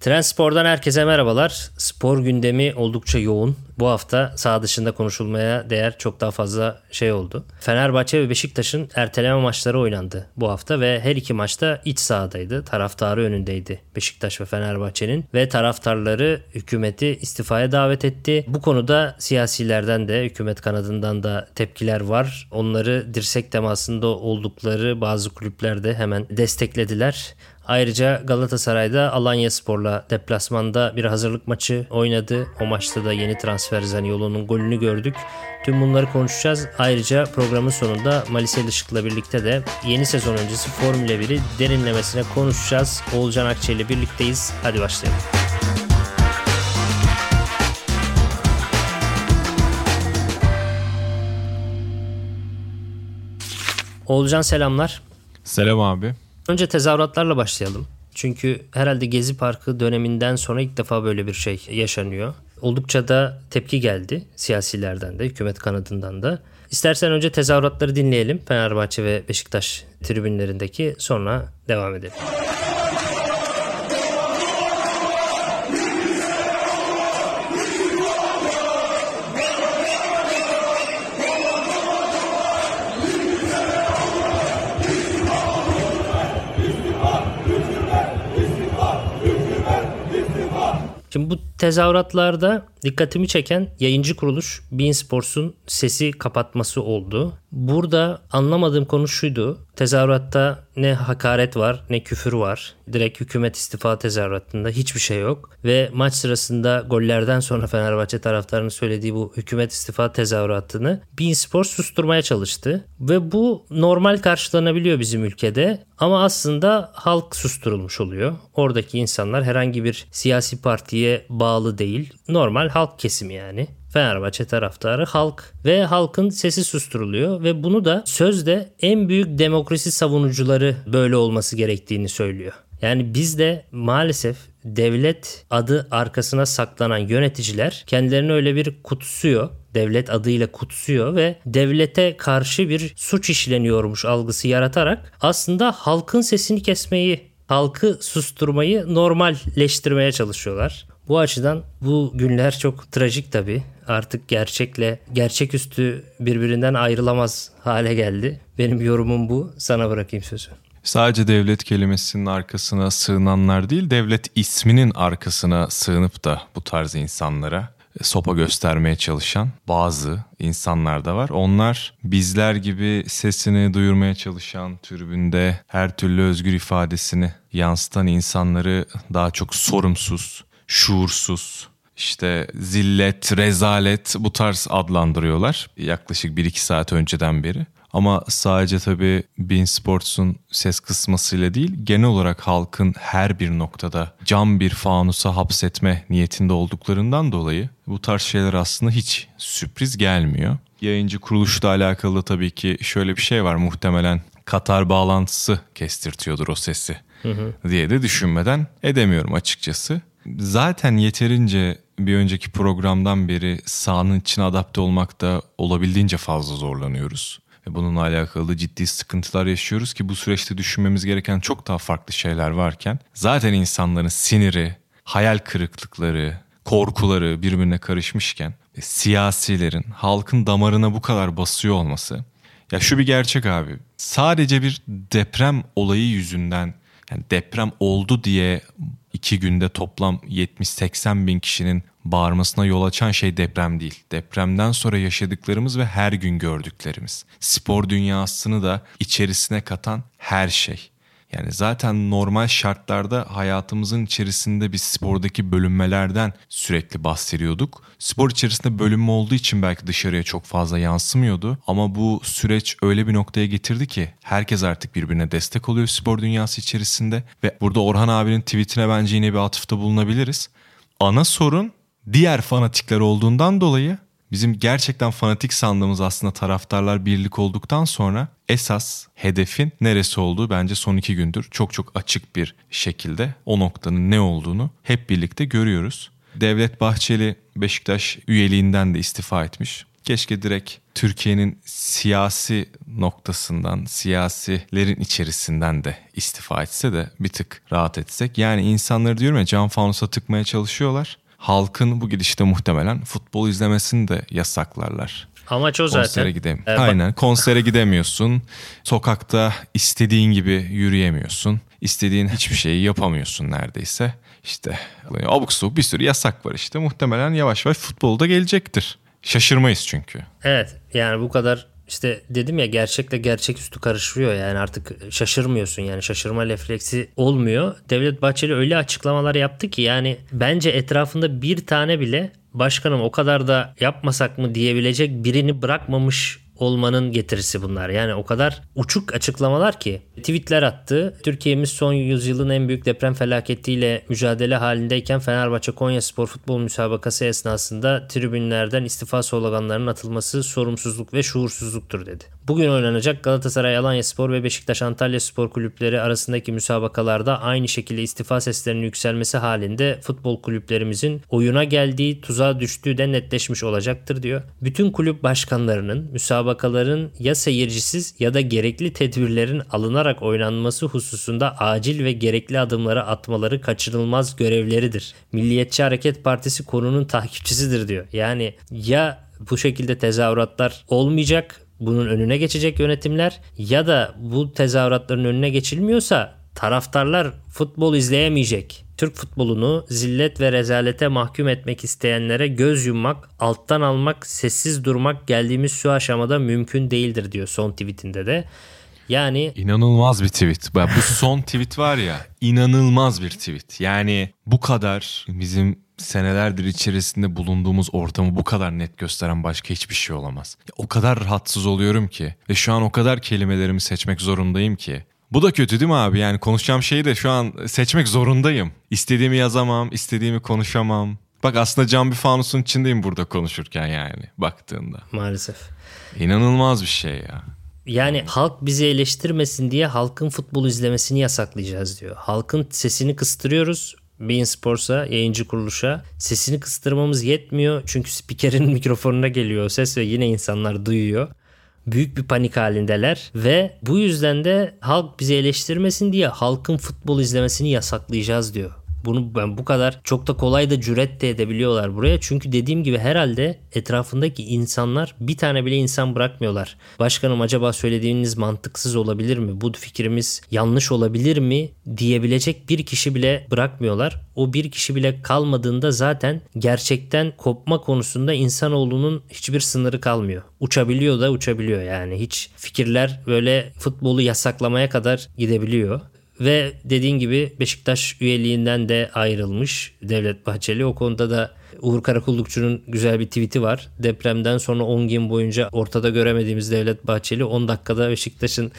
Trendspor'dan herkese merhabalar. Spor gündemi oldukça yoğun. Bu hafta sağ dışında konuşulmaya değer çok daha fazla şey oldu. Fenerbahçe ve Beşiktaş'ın erteleme maçları oynandı bu hafta ve her iki maçta iç sahadaydı. Taraftarı önündeydi Beşiktaş ve Fenerbahçe'nin ve taraftarları hükümeti istifaya davet etti. Bu konuda siyasilerden de hükümet kanadından da tepkiler var. Onları dirsek temasında oldukları bazı kulüplerde hemen desteklediler. Ayrıca Galatasaray'da Alanya Spor'la deplasmanda bir hazırlık maçı oynadı. O maçta da yeni transfer Zaniolo'nun golünü gördük. Tüm bunları konuşacağız. Ayrıca programın sonunda Malisel Işık'la birlikte de yeni sezon öncesi Formula 1'i derinlemesine konuşacağız. Oğulcan Akçe ile birlikteyiz. Hadi başlayalım. Oğulcan selamlar. Selam abi. Önce tezahüratlarla başlayalım. Çünkü herhalde Gezi Parkı döneminden sonra ilk defa böyle bir şey yaşanıyor. Oldukça da tepki geldi siyasilerden de, hükümet kanadından da. İstersen önce tezahüratları dinleyelim Fenerbahçe ve Beşiktaş tribünlerindeki sonra devam edelim. Şimdi bu tezahüratlarda dikkatimi çeken yayıncı kuruluş Bein Sports'un sesi kapatması oldu. Burada anlamadığım konu şuydu. Tezahüratta ne hakaret var ne küfür var. Direkt hükümet istifa tezahüratında hiçbir şey yok. Ve maç sırasında gollerden sonra Fenerbahçe taraftarının söylediği bu hükümet istifa tezahüratını Bein Sports susturmaya çalıştı. Ve bu normal karşılanabiliyor bizim ülkede. Ama aslında halk susturulmuş oluyor. Oradaki insanlar herhangi bir siyasi partiye bağlı değil. Normal halk kesimi yani. Fenerbahçe taraftarı halk ve halkın sesi susturuluyor ve bunu da sözde en büyük demokrasi savunucuları böyle olması gerektiğini söylüyor. Yani bizde maalesef devlet adı arkasına saklanan yöneticiler kendilerini öyle bir kutsuyor. Devlet adıyla kutsuyor ve devlete karşı bir suç işleniyormuş algısı yaratarak aslında halkın sesini kesmeyi, halkı susturmayı normalleştirmeye çalışıyorlar. Bu açıdan bu günler çok trajik tabii. Artık gerçekle gerçeküstü birbirinden ayrılamaz hale geldi. Benim yorumum bu. Sana bırakayım sözü. Sadece devlet kelimesinin arkasına sığınanlar değil, devlet isminin arkasına sığınıp da bu tarz insanlara sopa göstermeye çalışan bazı insanlar da var. Onlar bizler gibi sesini duyurmaya çalışan, tribünde her türlü özgür ifadesini yansıtan insanları daha çok sorumsuz, şuursuz, işte zillet, rezalet bu tarz adlandırıyorlar yaklaşık 1-2 saat önceden beri. Ama sadece tabii Bein Sports'un ses kısmasıyla değil genel olarak halkın her bir noktada cam bir fanusa hapsetme niyetinde olduklarından dolayı bu tarz şeyler aslında hiç sürpriz gelmiyor. Yayıncı kuruluşla alakalı tabii ki şöyle bir şey var muhtemelen Katar bağlantısı kestirtiyordur o sesi hı hı. diye de düşünmeden edemiyorum açıkçası. Zaten yeterince bir önceki programdan beri sahanın içine adapte olmakta olabildiğince fazla zorlanıyoruz. Ve bununla alakalı ciddi sıkıntılar yaşıyoruz ki bu süreçte düşünmemiz gereken çok daha farklı şeyler varken zaten insanların siniri, hayal kırıklıkları, korkuları birbirine karışmışken siyasilerin halkın damarına bu kadar basıyor olması ya şu bir gerçek abi. Sadece bir deprem olayı yüzünden yani deprem oldu diye iki günde toplam 70-80 bin kişinin bağırmasına yol açan şey deprem değil. Depremden sonra yaşadıklarımız ve her gün gördüklerimiz. Spor dünyasını da içerisine katan her şey. Yani zaten normal şartlarda hayatımızın içerisinde biz spordaki bölünmelerden sürekli bahsediyorduk. Spor içerisinde bölünme olduğu için belki dışarıya çok fazla yansımıyordu. Ama bu süreç öyle bir noktaya getirdi ki herkes artık birbirine destek oluyor spor dünyası içerisinde. Ve burada Orhan abinin tweetine bence yine bir atıfta bulunabiliriz. Ana sorun diğer fanatikler olduğundan dolayı bizim gerçekten fanatik sandığımız aslında taraftarlar birlik olduktan sonra esas hedefin neresi olduğu bence son iki gündür çok çok açık bir şekilde o noktanın ne olduğunu hep birlikte görüyoruz. Devlet Bahçeli Beşiktaş üyeliğinden de istifa etmiş. Keşke direkt Türkiye'nin siyasi noktasından, siyasilerin içerisinden de istifa etse de bir tık rahat etsek. Yani insanları diyorum ya can fanusa tıkmaya çalışıyorlar halkın bu gidişte muhtemelen futbol izlemesini de yasaklarlar. Amaç o zaten. Konsere gidem ee, Aynen konsere gidemiyorsun. Sokakta istediğin gibi yürüyemiyorsun. İstediğin hiçbir şeyi yapamıyorsun neredeyse. İşte abuk sabuk bir sürü yasak var işte. Muhtemelen yavaş yavaş futbolda gelecektir. Şaşırmayız çünkü. Evet yani bu kadar işte dedim ya gerçekle gerçeküstü karışıyor yani artık şaşırmıyorsun yani şaşırma refleksi olmuyor. Devlet Bahçeli öyle açıklamalar yaptı ki yani bence etrafında bir tane bile başkanım o kadar da yapmasak mı diyebilecek birini bırakmamış olmanın getirisi bunlar. Yani o kadar uçuk açıklamalar ki tweetler attı. Türkiye'miz son yüzyılın en büyük deprem felaketiyle mücadele halindeyken Fenerbahçe Konya Spor Futbol Müsabakası esnasında tribünlerden istifa sloganlarının atılması sorumsuzluk ve şuursuzluktur dedi. Bugün oynanacak Galatasaray Alanya Spor ve Beşiktaş Antalya Spor kulüpleri arasındaki müsabakalarda aynı şekilde istifa seslerinin yükselmesi halinde futbol kulüplerimizin oyuna geldiği tuzağa düştüğü de netleşmiş olacaktır diyor. Bütün kulüp başkanlarının müsabakaların ya seyircisiz ya da gerekli tedbirlerin alınarak oynanması hususunda acil ve gerekli adımları atmaları kaçınılmaz görevleridir. Milliyetçi Hareket Partisi konunun takipçisidir diyor. Yani ya bu şekilde tezahüratlar olmayacak bunun önüne geçecek yönetimler ya da bu tezahüratların önüne geçilmiyorsa taraftarlar futbol izleyemeyecek. Türk futbolunu zillet ve rezalete mahkum etmek isteyenlere göz yummak, alttan almak, sessiz durmak geldiğimiz şu aşamada mümkün değildir diyor son tweetinde de. Yani inanılmaz bir tweet. Bu son tweet var ya inanılmaz bir tweet. Yani bu kadar bizim senelerdir içerisinde bulunduğumuz ortamı bu kadar net gösteren başka hiçbir şey olamaz. O kadar rahatsız oluyorum ki ve şu an o kadar kelimelerimi seçmek zorundayım ki. Bu da kötü değil mi abi? Yani konuşacağım şeyi de şu an seçmek zorundayım. İstediğimi yazamam, istediğimi konuşamam. Bak aslında cam bir fanusun içindeyim burada konuşurken yani baktığında. Maalesef. İnanılmaz bir şey ya. Yani halk bizi eleştirmesin diye halkın futbol izlemesini yasaklayacağız diyor. Halkın sesini kıstırıyoruz Bein Sports'a, yayıncı kuruluşa sesini kıstırmamız yetmiyor. Çünkü spikerin mikrofonuna geliyor ses ve yine insanlar duyuyor. Büyük bir panik halindeler ve bu yüzden de halk bizi eleştirmesin diye halkın futbol izlemesini yasaklayacağız diyor. Bunu ben bu kadar çok da kolay da cüret de edebiliyorlar buraya. Çünkü dediğim gibi herhalde etrafındaki insanlar bir tane bile insan bırakmıyorlar. Başkanım acaba söylediğiniz mantıksız olabilir mi? Bu fikrimiz yanlış olabilir mi? diyebilecek bir kişi bile bırakmıyorlar. O bir kişi bile kalmadığında zaten gerçekten kopma konusunda insanoğlunun hiçbir sınırı kalmıyor. Uçabiliyor da uçabiliyor yani. Hiç fikirler böyle futbolu yasaklamaya kadar gidebiliyor. Ve dediğin gibi Beşiktaş üyeliğinden de ayrılmış Devlet Bahçeli. O konuda da Uğur Karakullukçu'nun güzel bir tweet'i var. Depremden sonra 10 gün boyunca ortada göremediğimiz Devlet Bahçeli 10 dakikada Beşiktaş'ın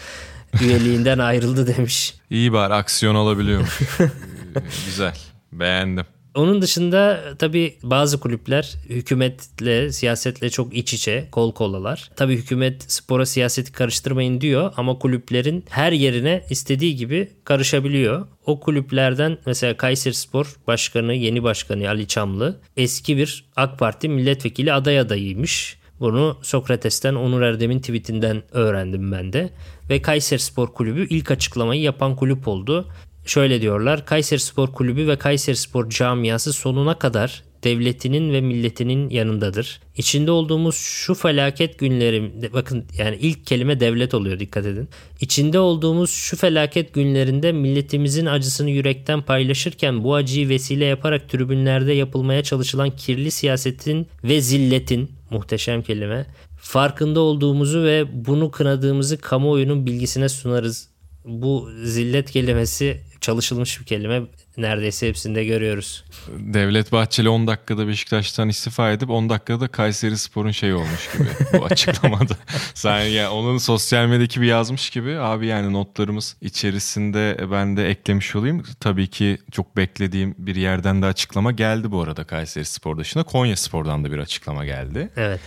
üyeliğinden ayrıldı demiş. İyi bari aksiyon alabiliyor. güzel. Beğendim. Onun dışında tabii bazı kulüpler hükümetle, siyasetle çok iç içe, kol kolalar. Tabii hükümet spora siyaseti karıştırmayın diyor ama kulüplerin her yerine istediği gibi karışabiliyor. O kulüplerden mesela Kayseri Spor Başkanı, yeni başkanı Ali Çamlı eski bir AK Parti milletvekili aday adayıymış. Bunu Sokrates'ten Onur Erdem'in tweetinden öğrendim ben de. Ve Kayseri Spor Kulübü ilk açıklamayı yapan kulüp oldu. Şöyle diyorlar. Kayseri Spor Kulübü ve Kayseri Spor camiası sonuna kadar devletinin ve milletinin yanındadır. İçinde olduğumuz şu felaket günlerim bakın yani ilk kelime devlet oluyor dikkat edin. İçinde olduğumuz şu felaket günlerinde milletimizin acısını yürekten paylaşırken bu acıyı vesile yaparak tribünlerde yapılmaya çalışılan kirli siyasetin ve zilletin muhteşem kelime farkında olduğumuzu ve bunu kınadığımızı kamuoyunun bilgisine sunarız bu zillet kelimesi çalışılmış bir kelime. Neredeyse hepsinde görüyoruz. Devlet Bahçeli 10 dakikada Beşiktaş'tan istifa edip 10 dakikada Kayseri Spor'un şeyi olmuş gibi bu açıklamada. Sen ya onun sosyal medyadaki bir yazmış gibi abi yani notlarımız içerisinde ben de eklemiş olayım. Tabii ki çok beklediğim bir yerden de açıklama geldi bu arada Kayseri Spor dışında. Konya Spor'dan da bir açıklama geldi. Evet.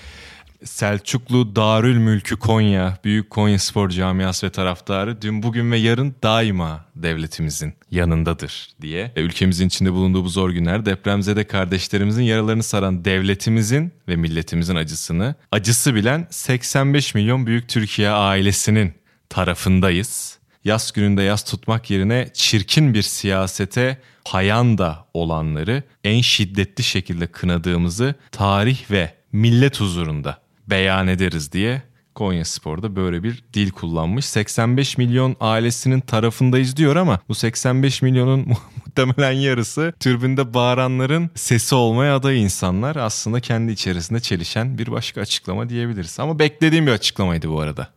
Selçuklu Darül Mülkü Konya, Büyük Konya Spor Camiası ve taraftarı dün bugün ve yarın daima devletimizin yanındadır diye. Ülkemizin içinde bulunduğu bu zor günler depremzede kardeşlerimizin yaralarını saran devletimizin ve milletimizin acısını, acısı bilen 85 milyon Büyük Türkiye ailesinin tarafındayız. Yaz gününde yaz tutmak yerine çirkin bir siyasete payanda olanları en şiddetli şekilde kınadığımızı tarih ve millet huzurunda beyan ederiz diye Konya Spor'da böyle bir dil kullanmış. 85 milyon ailesinin tarafındayız diyor ama bu 85 milyonun muhtemelen yarısı türbünde bağıranların sesi olmaya aday insanlar. Aslında kendi içerisinde çelişen bir başka açıklama diyebiliriz. Ama beklediğim bir açıklamaydı bu arada.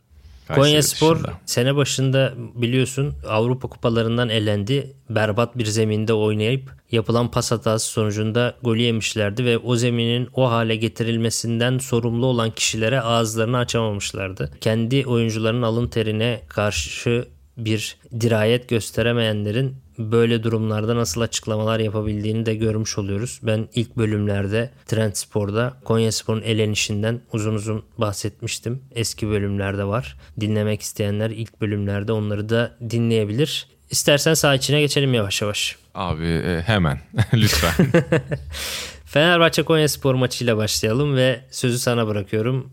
Konya Spor sene başında biliyorsun Avrupa kupalarından elendi. Berbat bir zeminde oynayıp yapılan pas hatası sonucunda golü yemişlerdi ve o zeminin o hale getirilmesinden sorumlu olan kişilere ağızlarını açamamışlardı. Kendi oyuncuların alın terine karşı bir dirayet gösteremeyenlerin böyle durumlarda nasıl açıklamalar yapabildiğini de görmüş oluyoruz. Ben ilk bölümlerde Trendspor'da Konyaspor'un elenişinden uzun uzun bahsetmiştim. Eski bölümlerde var. Dinlemek isteyenler ilk bölümlerde onları da dinleyebilir. İstersen sağ içine geçelim yavaş yavaş. Abi e, hemen lütfen. Fenerbahçe Konyaspor maçıyla başlayalım ve sözü sana bırakıyorum.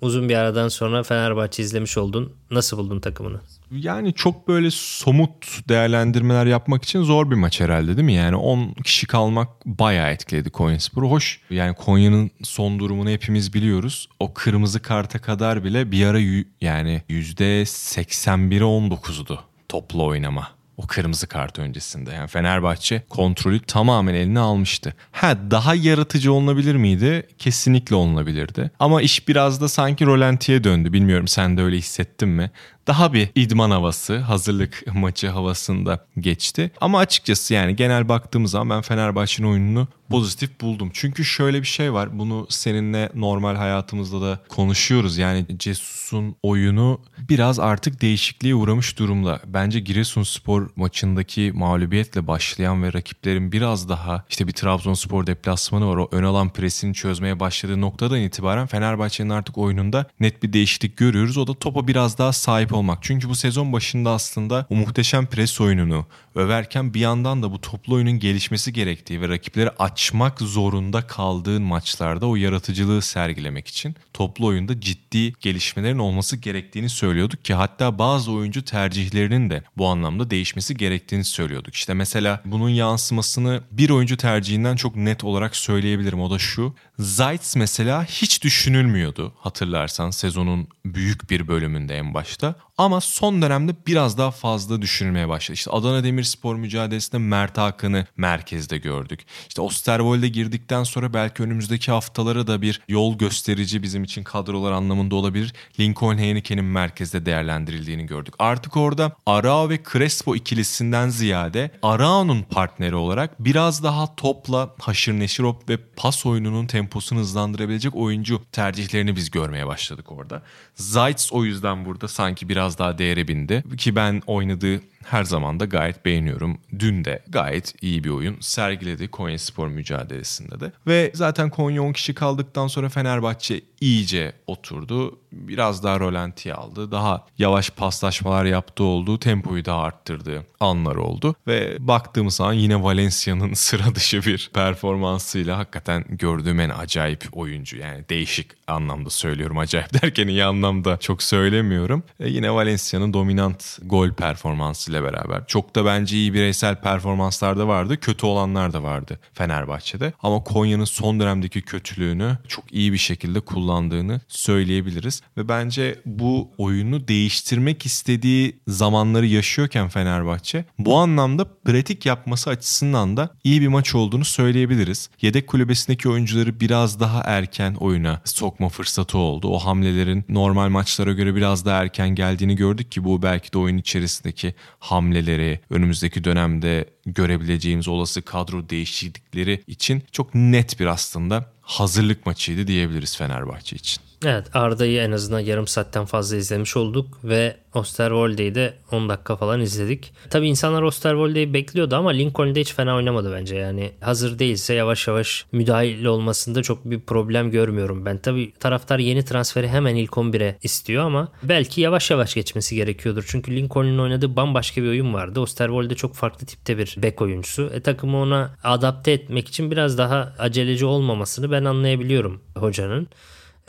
Uzun bir aradan sonra Fenerbahçe izlemiş oldun. Nasıl buldun takımını? Yani çok böyle somut değerlendirmeler yapmak için zor bir maç herhalde değil mi? Yani 10 kişi kalmak bayağı etkiledi Konyaspor'u. Hoş yani Konya'nın son durumunu hepimiz biliyoruz. O kırmızı karta kadar bile bir ara yani %81'e 19'du toplu oynama o kırmızı kart öncesinde. Yani Fenerbahçe kontrolü tamamen eline almıştı. Ha daha yaratıcı olunabilir miydi? Kesinlikle olunabilirdi. Ama iş biraz da sanki rolantiye döndü. Bilmiyorum sen de öyle hissettin mi? Daha bir idman havası, hazırlık maçı havasında geçti. Ama açıkçası yani genel baktığımız zaman ben Fenerbahçe'nin oyununu pozitif buldum. Çünkü şöyle bir şey var. Bunu seninle normal hayatımızda da konuşuyoruz. Yani Cesus'un oyunu biraz artık değişikliğe uğramış durumda. Bence Giresunspor maçındaki mağlubiyetle başlayan ve rakiplerin biraz daha işte bir Trabzonspor deplasmanı var. O ön alan presini çözmeye başladığı noktadan itibaren Fenerbahçe'nin artık oyununda net bir değişiklik görüyoruz. O da topa biraz daha sahip olmak. Çünkü bu sezon başında aslında o muhteşem pres oyununu överken bir yandan da bu toplu oyunun gelişmesi gerektiği ve rakipleri açmak zorunda kaldığın maçlarda o yaratıcılığı sergilemek için toplu oyunda ciddi gelişmelerin olması gerektiğini söylüyorduk ki hatta bazı oyuncu tercihlerinin de bu anlamda değişmesi gerektiğini söylüyorduk. İşte mesela bunun yansımasını bir oyuncu tercihinden çok net olarak söyleyebilirim. O da şu. Zayt mesela hiç düşünülmüyordu hatırlarsan sezonun büyük bir bölümünde en başta. Ama son dönemde biraz daha fazla düşünülmeye başladı. İşte Adana Demirspor mücadelesinde Mert Hakan'ı merkezde gördük. İşte Osterwold'e girdikten sonra belki önümüzdeki haftalara da bir yol gösterici bizim için kadrolar anlamında olabilir. Lincoln Heineken'in merkezde değerlendirildiğini gördük. Artık orada Arao ve Crespo ikilisinden ziyade Arao'nun partneri olarak biraz daha topla haşır neşir ve pas oyununun temposunu hızlandırabilecek oyuncu tercihlerini biz görmeye başladık orada. Zayt's o yüzden burada sanki biraz biraz daha değere bindi. Ki ben oynadığı her zaman da gayet beğeniyorum. Dün de gayet iyi bir oyun sergiledi Konya Spor mücadelesinde de. Ve zaten Konya 10 kişi kaldıktan sonra Fenerbahçe iyice oturdu. Biraz daha rolantiye aldı. Daha yavaş paslaşmalar yaptığı oldu. Tempoyu da arttırdığı anlar oldu. Ve baktığımız zaman yine Valencia'nın sıra dışı bir performansıyla hakikaten gördüğüm en acayip oyuncu. Yani değişik anlamda söylüyorum. Acayip derken iyi anlamda çok söylemiyorum. E yine Valencia'nın dominant gol performansı olmasıyla beraber. Çok da bence iyi bireysel performanslar da vardı. Kötü olanlar da vardı Fenerbahçe'de. Ama Konya'nın son dönemdeki kötülüğünü çok iyi bir şekilde kullandığını söyleyebiliriz. Ve bence bu oyunu değiştirmek istediği zamanları yaşıyorken Fenerbahçe bu anlamda pratik yapması açısından da iyi bir maç olduğunu söyleyebiliriz. Yedek kulübesindeki oyuncuları biraz daha erken oyuna sokma fırsatı oldu. O hamlelerin normal maçlara göre biraz daha erken geldiğini gördük ki bu belki de oyun içerisindeki hamleleri önümüzdeki dönemde görebileceğimiz olası kadro değişiklikleri için çok net bir aslında hazırlık maçıydı diyebiliriz Fenerbahçe için. Evet Arda'yı en azından yarım saatten fazla izlemiş olduk ve Osterwolde'yi de 10 dakika falan izledik. Tabi insanlar Osterwolde'yi bekliyordu ama Lincoln'de hiç fena oynamadı bence yani. Hazır değilse yavaş yavaş müdahil olmasında çok bir problem görmüyorum ben. Tabi taraftar yeni transferi hemen ilk 11'e istiyor ama belki yavaş yavaş geçmesi gerekiyordur. Çünkü Lincoln'un oynadığı bambaşka bir oyun vardı. Osterwolde çok farklı tipte bir bek oyuncusu. E takımı ona adapte etmek için biraz daha aceleci olmamasını ben anlayabiliyorum hocanın.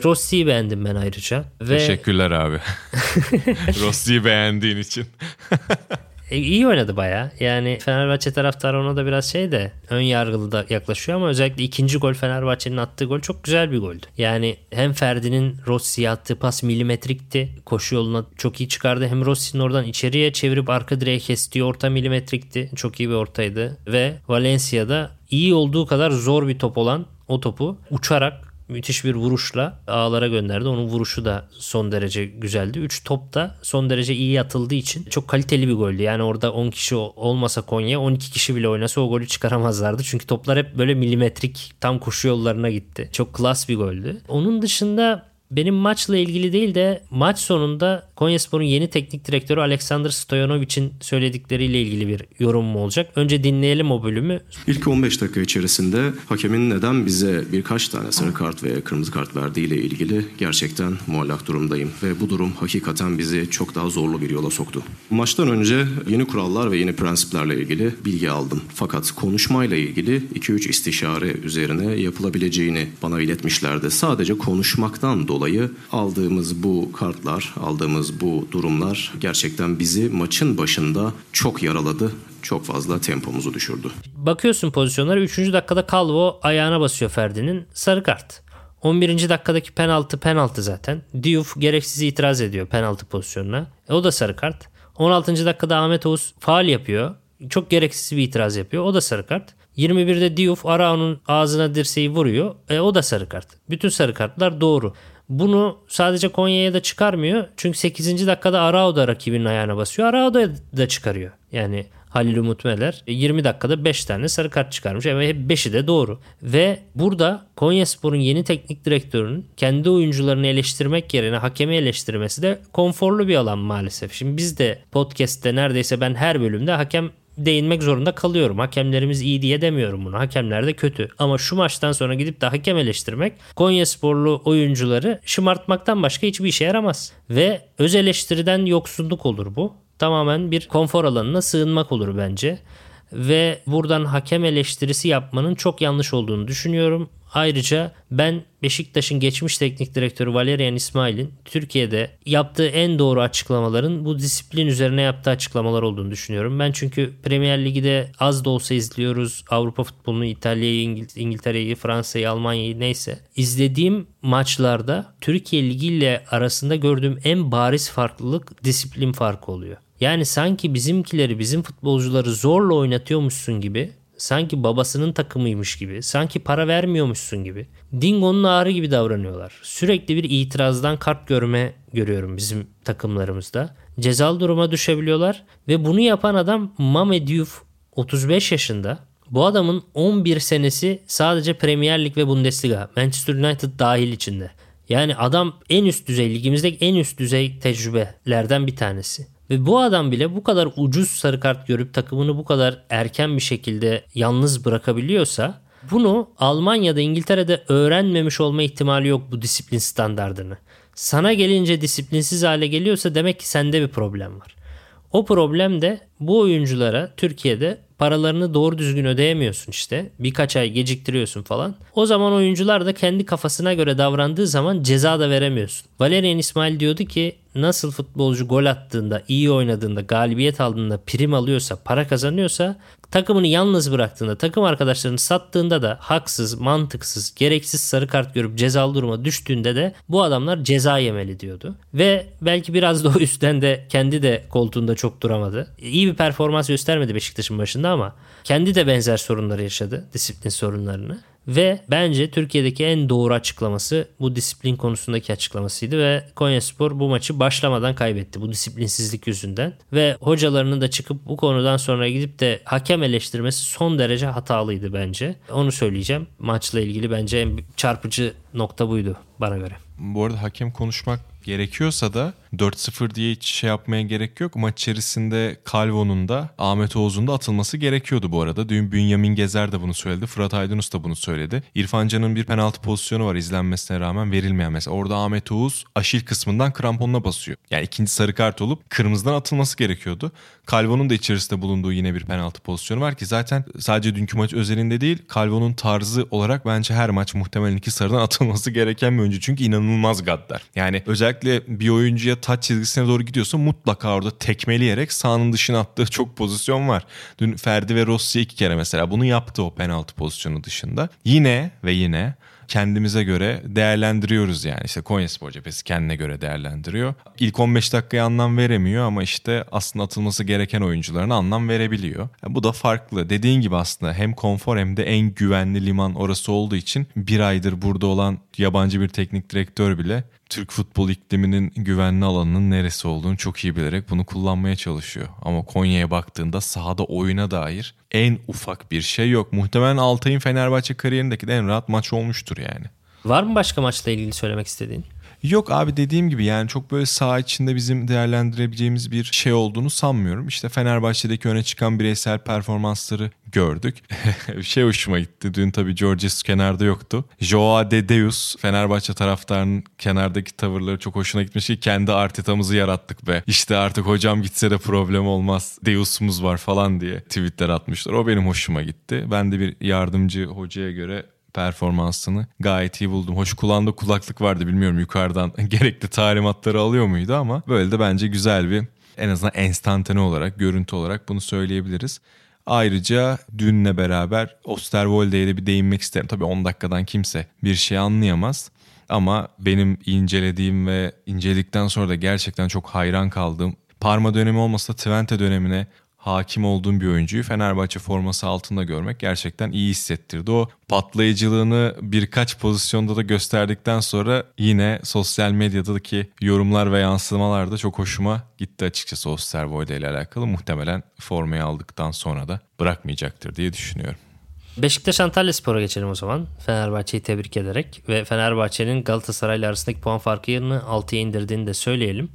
Rossi'yi beğendim ben ayrıca. Ve... Teşekkürler abi. Rossi'yi beğendiğin için. e, iyi oynadı baya. Yani Fenerbahçe taraftarı ona da biraz şey de ön yargılı da yaklaşıyor ama özellikle ikinci gol Fenerbahçe'nin attığı gol çok güzel bir goldü. Yani hem Ferdi'nin Rossi'ye attığı pas milimetrikti. Koşu yoluna çok iyi çıkardı. Hem Rossi'nin oradan içeriye çevirip arka direğe kestiği orta milimetrikti. Çok iyi bir ortaydı. Ve Valencia'da iyi olduğu kadar zor bir top olan o topu uçarak müthiş bir vuruşla ağlara gönderdi. Onun vuruşu da son derece güzeldi. 3 top da son derece iyi atıldığı için çok kaliteli bir goldü. Yani orada 10 kişi olmasa Konya 12 kişi bile oynasa o golü çıkaramazlardı. Çünkü toplar hep böyle milimetrik tam koşu yollarına gitti. Çok klas bir goldü. Onun dışında benim maçla ilgili değil de maç sonunda Konyaspor'un yeni teknik direktörü Alexander Stoyanovic'in söyledikleriyle ilgili bir yorum mu olacak? Önce dinleyelim o bölümü. İlk 15 dakika içerisinde hakemin neden bize birkaç tane sarı kart veya kırmızı kart verdiğiyle ilgili gerçekten muallak durumdayım ve bu durum hakikaten bizi çok daha zorlu bir yola soktu. Maçtan önce yeni kurallar ve yeni prensiplerle ilgili bilgi aldım. Fakat konuşmayla ilgili 2-3 istişare üzerine yapılabileceğini bana iletmişlerdi. Sadece konuşmaktan dolayı aldığımız bu kartlar, aldığımız bu durumlar gerçekten bizi maçın başında çok yaraladı. Çok fazla tempomuzu düşürdü. Bakıyorsun pozisyonlara 3. dakikada Calvo ayağına basıyor Ferdi'nin sarı kart. 11. dakikadaki penaltı penaltı zaten. Diouf gereksiz itiraz ediyor penaltı pozisyonuna. E, o da sarı kart. 16. dakikada Ahmet Oğuz faal yapıyor. Çok gereksiz bir itiraz yapıyor. O da sarı kart. 21'de Diouf Arao'nun ağzına dirseği vuruyor. E, o da sarı kart. Bütün sarı kartlar doğru. Bunu sadece Konya'ya da çıkarmıyor. Çünkü 8. dakikada Arao da rakibinin ayağına basıyor. Arao da, da çıkarıyor. Yani Halil Umut Meler 20 dakikada 5 tane sarı kart çıkarmış. Ama hep 5'i de doğru. Ve burada Konyaspor'un yeni teknik direktörünün kendi oyuncularını eleştirmek yerine hakemi eleştirmesi de konforlu bir alan maalesef. Şimdi biz de podcast'te neredeyse ben her bölümde hakem değinmek zorunda kalıyorum. Hakemlerimiz iyi diye demiyorum bunu. Hakemler de kötü. Ama şu maçtan sonra gidip de hakem eleştirmek Konya sporlu oyuncuları şımartmaktan başka hiçbir işe yaramaz. Ve öz eleştiriden yoksunluk olur bu. Tamamen bir konfor alanına sığınmak olur bence. Ve buradan hakem eleştirisi yapmanın çok yanlış olduğunu düşünüyorum. Ayrıca ben Beşiktaş'ın geçmiş teknik direktörü Valerian İsmail'in Türkiye'de yaptığı en doğru açıklamaların bu disiplin üzerine yaptığı açıklamalar olduğunu düşünüyorum. Ben çünkü Premier Lig'de az da olsa izliyoruz. Avrupa futbolunu, İtalya'yı, İngiltere'yi, Fransa'yı, Almanya'yı neyse. İzlediğim maçlarda Türkiye Ligi ile arasında gördüğüm en bariz farklılık disiplin farkı oluyor. Yani sanki bizimkileri, bizim futbolcuları zorla oynatıyormuşsun gibi sanki babasının takımıymış gibi, sanki para vermiyormuşsun gibi. Dingo'nun ağrı gibi davranıyorlar. Sürekli bir itirazdan kart görme görüyorum bizim takımlarımızda. Cezalı duruma düşebiliyorlar ve bunu yapan adam Mame Diouf 35 yaşında. Bu adamın 11 senesi sadece Premier Lig ve Bundesliga, Manchester United dahil içinde. Yani adam en üst düzey ligimizdeki en üst düzey tecrübelerden bir tanesi. Ve bu adam bile bu kadar ucuz sarı kart görüp takımını bu kadar erken bir şekilde yalnız bırakabiliyorsa bunu Almanya'da İngiltere'de öğrenmemiş olma ihtimali yok bu disiplin standardını. Sana gelince disiplinsiz hale geliyorsa demek ki sende bir problem var. O problem de bu oyunculara Türkiye'de paralarını doğru düzgün ödeyemiyorsun işte. Birkaç ay geciktiriyorsun falan. O zaman oyuncular da kendi kafasına göre davrandığı zaman ceza da veremiyorsun. Valerian İsmail diyordu ki nasıl futbolcu gol attığında, iyi oynadığında, galibiyet aldığında prim alıyorsa, para kazanıyorsa takımını yalnız bıraktığında, takım arkadaşlarını sattığında da haksız, mantıksız, gereksiz sarı kart görüp cezalı duruma düştüğünde de bu adamlar ceza yemeli diyordu. Ve belki biraz da o yüzden de kendi de koltuğunda çok duramadı. İyi bir performans göstermedi Beşiktaş'ın başında ama kendi de benzer sorunları yaşadı, disiplin sorunlarını. Ve bence Türkiye'deki en doğru açıklaması bu disiplin konusundaki açıklamasıydı ve Konyaspor bu maçı başlamadan kaybetti bu disiplinsizlik yüzünden. Ve hocalarının da çıkıp bu konudan sonra gidip de hakem eleştirmesi son derece hatalıydı bence. Onu söyleyeceğim. Maçla ilgili bence en çarpıcı nokta buydu bana göre. Bu arada hakem konuşmak gerekiyorsa da 4-0 diye hiç şey yapmaya gerek yok. Maç içerisinde Calvo'nun da Ahmet Oğuz'un da atılması gerekiyordu bu arada. Dün Bünyamin Gezer de bunu söyledi. Fırat Aydınus da bunu söyledi. İrfan Can'ın bir penaltı pozisyonu var izlenmesine rağmen verilmeyen mesela. Orada Ahmet Oğuz aşil kısmından kramponuna basıyor. Yani ikinci sarı kart olup kırmızıdan atılması gerekiyordu. Calvo'nun da içerisinde bulunduğu yine bir penaltı pozisyonu var ki zaten sadece dünkü maç özelinde değil Calvo'nun tarzı olarak bence her maç muhtemelen iki sarıdan atılması gereken bir oyuncu. Çünkü inanılmaz gaddar. Yani özellikle bir oyuncuya taç çizgisine doğru gidiyorsa mutlaka orada tekmeleyerek sahanın dışına attığı çok pozisyon var. Dün Ferdi ve Rossi iki kere mesela bunu yaptı o penaltı pozisyonu dışında. Yine ve yine kendimize göre değerlendiriyoruz yani. İşte Konya Spor cephesi kendine göre değerlendiriyor. İlk 15 dakikaya anlam veremiyor ama işte aslında atılması gereken oyuncularına anlam verebiliyor. Yani bu da farklı. Dediğin gibi aslında hem konfor hem de en güvenli liman orası olduğu için bir aydır burada olan yabancı bir teknik direktör bile Türk futbol ikliminin güvenli alanının neresi olduğunu çok iyi bilerek bunu kullanmaya çalışıyor. Ama Konya'ya baktığında sahada oyuna dair en ufak bir şey yok. Muhtemelen Altay'ın Fenerbahçe kariyerindeki de en rahat maç olmuştur yani. Var mı başka maçla ilgili söylemek istediğin? Yok abi dediğim gibi yani çok böyle saha içinde bizim değerlendirebileceğimiz bir şey olduğunu sanmıyorum. İşte Fenerbahçe'deki öne çıkan bireysel performansları gördük. şey hoşuma gitti. Dün tabii Georges kenarda yoktu. Joao de Deus Fenerbahçe taraftarının kenardaki tavırları çok hoşuna gitmiş ki kendi Arteta'mızı yarattık be. İşte artık hocam gitse de problem olmaz. Deus'umuz var falan diye tweetler atmışlar. O benim hoşuma gitti. Ben de bir yardımcı hocaya göre performansını gayet iyi buldum. Hoş kulağında kulaklık vardı bilmiyorum yukarıdan gerekli talimatları alıyor muydu ama böyle de bence güzel bir en azından enstantane olarak, görüntü olarak bunu söyleyebiliriz. Ayrıca dünle beraber Osterwolde'ye de bir değinmek isterim. Tabii 10 dakikadan kimse bir şey anlayamaz. Ama benim incelediğim ve inceledikten sonra da gerçekten çok hayran kaldığım Parma dönemi olmasa Twente dönemine hakim olduğum bir oyuncuyu Fenerbahçe forması altında görmek gerçekten iyi hissettirdi. O patlayıcılığını birkaç pozisyonda da gösterdikten sonra yine sosyal medyadaki yorumlar ve yansımalar da çok hoşuma gitti açıkçası Osterwolde ile alakalı. Muhtemelen formayı aldıktan sonra da bırakmayacaktır diye düşünüyorum. Beşiktaş Antalya Spor'a geçelim o zaman. Fenerbahçe'yi tebrik ederek ve Fenerbahçe'nin Galatasaray ile arasındaki puan farkını 6'ya indirdiğini de söyleyelim.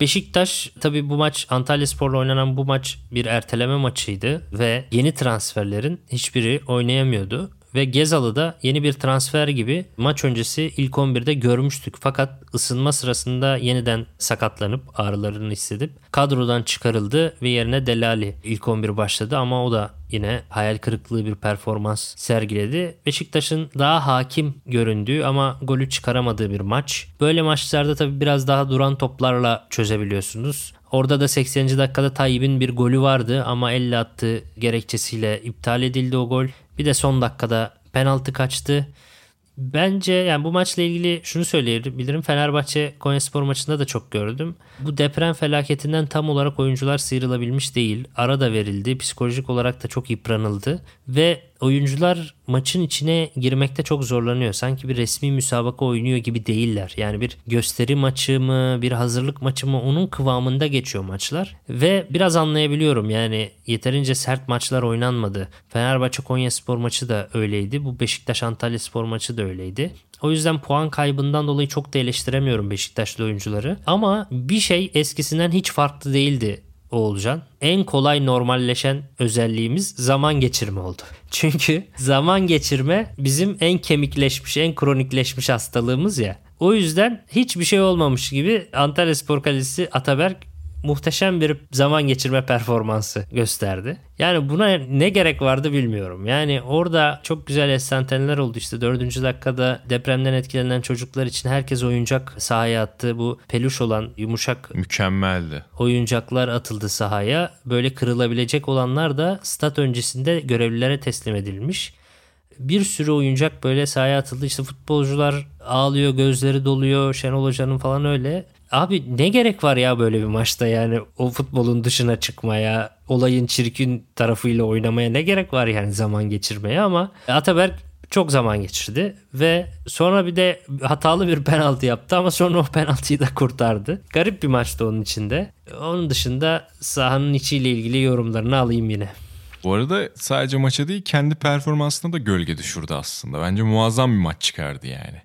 Beşiktaş tabii bu maç Antalya Spor'la oynanan bu maç bir erteleme maçıydı ve yeni transferlerin hiçbiri oynayamıyordu. Ve Gezalı da yeni bir transfer gibi maç öncesi ilk 11'de görmüştük. Fakat ısınma sırasında yeniden sakatlanıp ağrılarını hissedip kadrodan çıkarıldı ve yerine Delali ilk 11 başladı ama o da yine hayal kırıklığı bir performans sergiledi. Beşiktaş'ın daha hakim göründüğü ama golü çıkaramadığı bir maç. Böyle maçlarda tabii biraz daha duran toplarla çözebiliyorsunuz. Orada da 80. dakikada Tayyip'in bir golü vardı ama elle attığı gerekçesiyle iptal edildi o gol. Bir de son dakikada penaltı kaçtı. Bence yani bu maçla ilgili şunu söyleyebilirim. Fenerbahçe Konyaspor maçında da çok gördüm. Bu deprem felaketinden tam olarak oyuncular sıyrılabilmiş değil. Ara da verildi. Psikolojik olarak da çok yıpranıldı. Ve oyuncular maçın içine girmekte çok zorlanıyor. Sanki bir resmi müsabaka oynuyor gibi değiller. Yani bir gösteri maçı mı, bir hazırlık maçı mı onun kıvamında geçiyor maçlar. Ve biraz anlayabiliyorum yani yeterince sert maçlar oynanmadı. Fenerbahçe Konya Spor maçı da öyleydi. Bu Beşiktaş Antalya Spor maçı da öyleydi. O yüzden puan kaybından dolayı çok da eleştiremiyorum Beşiktaşlı oyuncuları. Ama bir şey eskisinden hiç farklı değildi Oğulcan. En kolay normalleşen özelliğimiz zaman geçirme oldu. Çünkü zaman geçirme bizim en kemikleşmiş, en kronikleşmiş hastalığımız ya. O yüzden hiçbir şey olmamış gibi Antalya Spor Kalesi Ataberk muhteşem bir zaman geçirme performansı gösterdi. Yani buna ne gerek vardı bilmiyorum. Yani orada çok güzel estanteneler oldu işte 4. dakikada depremden etkilenen çocuklar için herkes oyuncak sahaya attı. Bu peluş olan yumuşak Mükemmeldi. oyuncaklar atıldı sahaya. Böyle kırılabilecek olanlar da stat öncesinde görevlilere teslim edilmiş. Bir sürü oyuncak böyle sahaya atıldı. İşte futbolcular ağlıyor, gözleri doluyor. Şenol Hoca'nın falan öyle. Abi ne gerek var ya böyle bir maçta yani o futbolun dışına çıkmaya, olayın çirkin tarafıyla oynamaya ne gerek var yani zaman geçirmeye ama Ataberk çok zaman geçirdi ve sonra bir de hatalı bir penaltı yaptı ama sonra o penaltıyı da kurtardı. Garip bir maçtı onun içinde. Onun dışında sahanın içiyle ilgili yorumlarını alayım yine. Bu arada sadece maça değil kendi performansına da gölge düşürdü aslında. Bence muazzam bir maç çıkardı yani.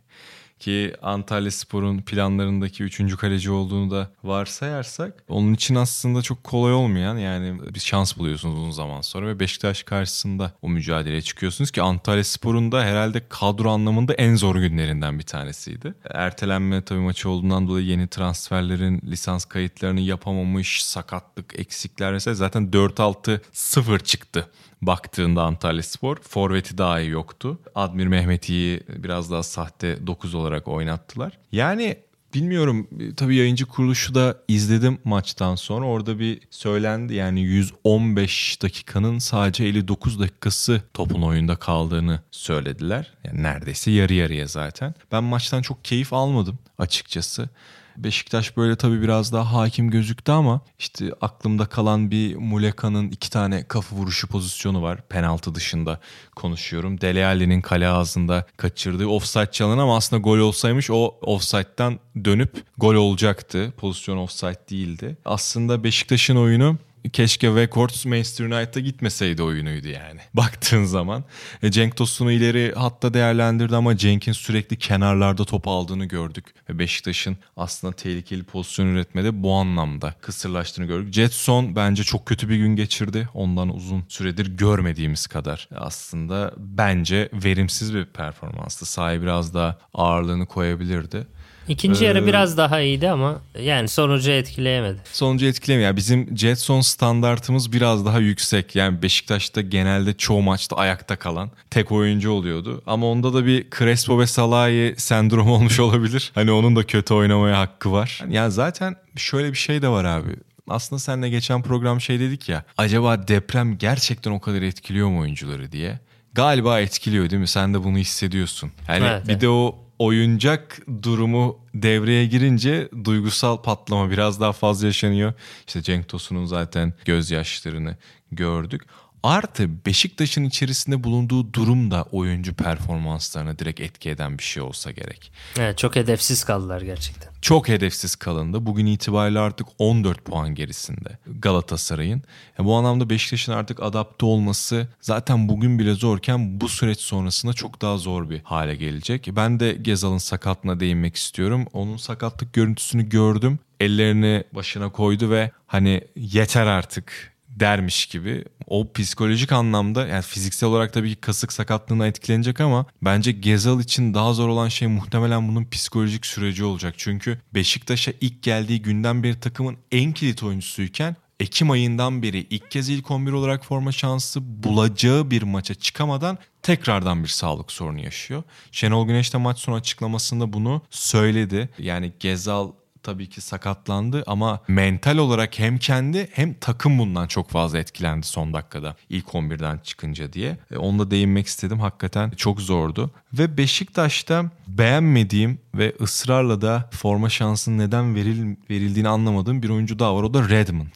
Ki Antalya Spor'un planlarındaki üçüncü kaleci olduğunu da varsayarsak onun için aslında çok kolay olmayan yani bir şans buluyorsunuz uzun zaman sonra ve Beşiktaş karşısında o mücadeleye çıkıyorsunuz ki Antalya Spor'un da herhalde kadro anlamında en zor günlerinden bir tanesiydi. Ertelenme tabii maçı olduğundan dolayı yeni transferlerin lisans kayıtlarını yapamamış, sakatlık, eksikler vesaire zaten 4-6-0 çıktı baktığında Antalya Spor. Forvet'i dahi yoktu. Admir Mehmeti'yi biraz daha sahte 9 olarak oynattılar. Yani bilmiyorum tabii yayıncı kuruluşu da izledim maçtan sonra. Orada bir söylendi yani 115 dakikanın sadece 59 dakikası topun oyunda kaldığını söylediler. Yani neredeyse yarı yarıya zaten. Ben maçtan çok keyif almadım açıkçası. Beşiktaş böyle tabii biraz daha hakim gözüktü ama işte aklımda kalan bir Muleka'nın iki tane kafa vuruşu pozisyonu var. Penaltı dışında konuşuyorum. Dele Alli'nin kale ağzında kaçırdığı offside çalın ama aslında gol olsaymış o offside'den dönüp gol olacaktı. Pozisyon offside değildi. Aslında Beşiktaş'ın oyunu keşke Weghorst Manchester United'a gitmeseydi oyunuydu yani. Baktığın zaman. E, Cenk Tosun'u ileri hatta değerlendirdi ama Cenk'in sürekli kenarlarda top aldığını gördük. Ve Beşiktaş'ın aslında tehlikeli pozisyon üretmede bu anlamda kısırlaştığını gördük. Jetson bence çok kötü bir gün geçirdi. Ondan uzun süredir görmediğimiz kadar. Aslında bence verimsiz bir performanstı. Sahi biraz daha ağırlığını koyabilirdi. İkinci Ee, yarı biraz daha iyiydi ama yani sonucu etkileyemedi. Sonucu etkilemiyor. Yani bizim Jetson standartımız biraz daha yüksek. Yani Beşiktaş'ta genelde çoğu maçta ayakta kalan tek oyuncu oluyordu. Ama onda da bir Crespo ve Salahi sendromu olmuş olabilir. Hani onun da kötü oynamaya hakkı var. Yani zaten şöyle bir şey de var abi. Aslında seninle geçen program şey dedik ya. Acaba deprem gerçekten o kadar etkiliyor mu oyuncuları diye. Galiba etkiliyor değil mi? Sen de bunu hissediyorsun. Yani Evet, bir de o oyuncak durumu devreye girince duygusal patlama biraz daha fazla yaşanıyor. İşte Cenk Tosun'un zaten gözyaşlarını gördük. Artı Beşiktaş'ın içerisinde bulunduğu durum da oyuncu performanslarına direkt etki eden bir şey olsa gerek. Evet, çok hedefsiz kaldılar gerçekten. Çok hedefsiz kalındı. Bugün itibariyle artık 14 puan gerisinde Galatasaray'ın. Ya bu anlamda Beşiktaş'ın artık adapte olması zaten bugün bile zorken bu süreç sonrasında çok daha zor bir hale gelecek. Ben de Gezal'ın sakatlığına değinmek istiyorum. Onun sakatlık görüntüsünü gördüm. Ellerini başına koydu ve hani yeter artık dermiş gibi o psikolojik anlamda yani fiziksel olarak tabii ki kasık sakatlığına etkilenecek ama bence Gezal için daha zor olan şey muhtemelen bunun psikolojik süreci olacak. Çünkü Beşiktaş'a ilk geldiği günden beri takımın en kilit oyuncusuyken Ekim ayından beri ilk kez ilk 11 olarak forma şansı bulacağı bir maça çıkamadan tekrardan bir sağlık sorunu yaşıyor. Şenol Güneş de maç sonu açıklamasında bunu söyledi. Yani Gezal tabii ki sakatlandı ama mental olarak hem kendi hem takım bundan çok fazla etkilendi son dakikada ilk 11'den çıkınca diye. E, Onu da değinmek istedim. Hakikaten çok zordu. Ve Beşiktaş'ta beğenmediğim ve ısrarla da forma şansının neden veril, verildiğini anlamadığım bir oyuncu daha var. O da Redmond.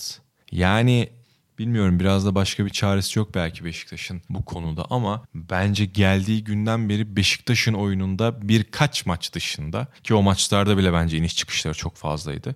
Yani Bilmiyorum biraz da başka bir çaresi yok belki Beşiktaş'ın bu konuda ama bence geldiği günden beri Beşiktaş'ın oyununda birkaç maç dışında ki o maçlarda bile bence iniş çıkışları çok fazlaydı.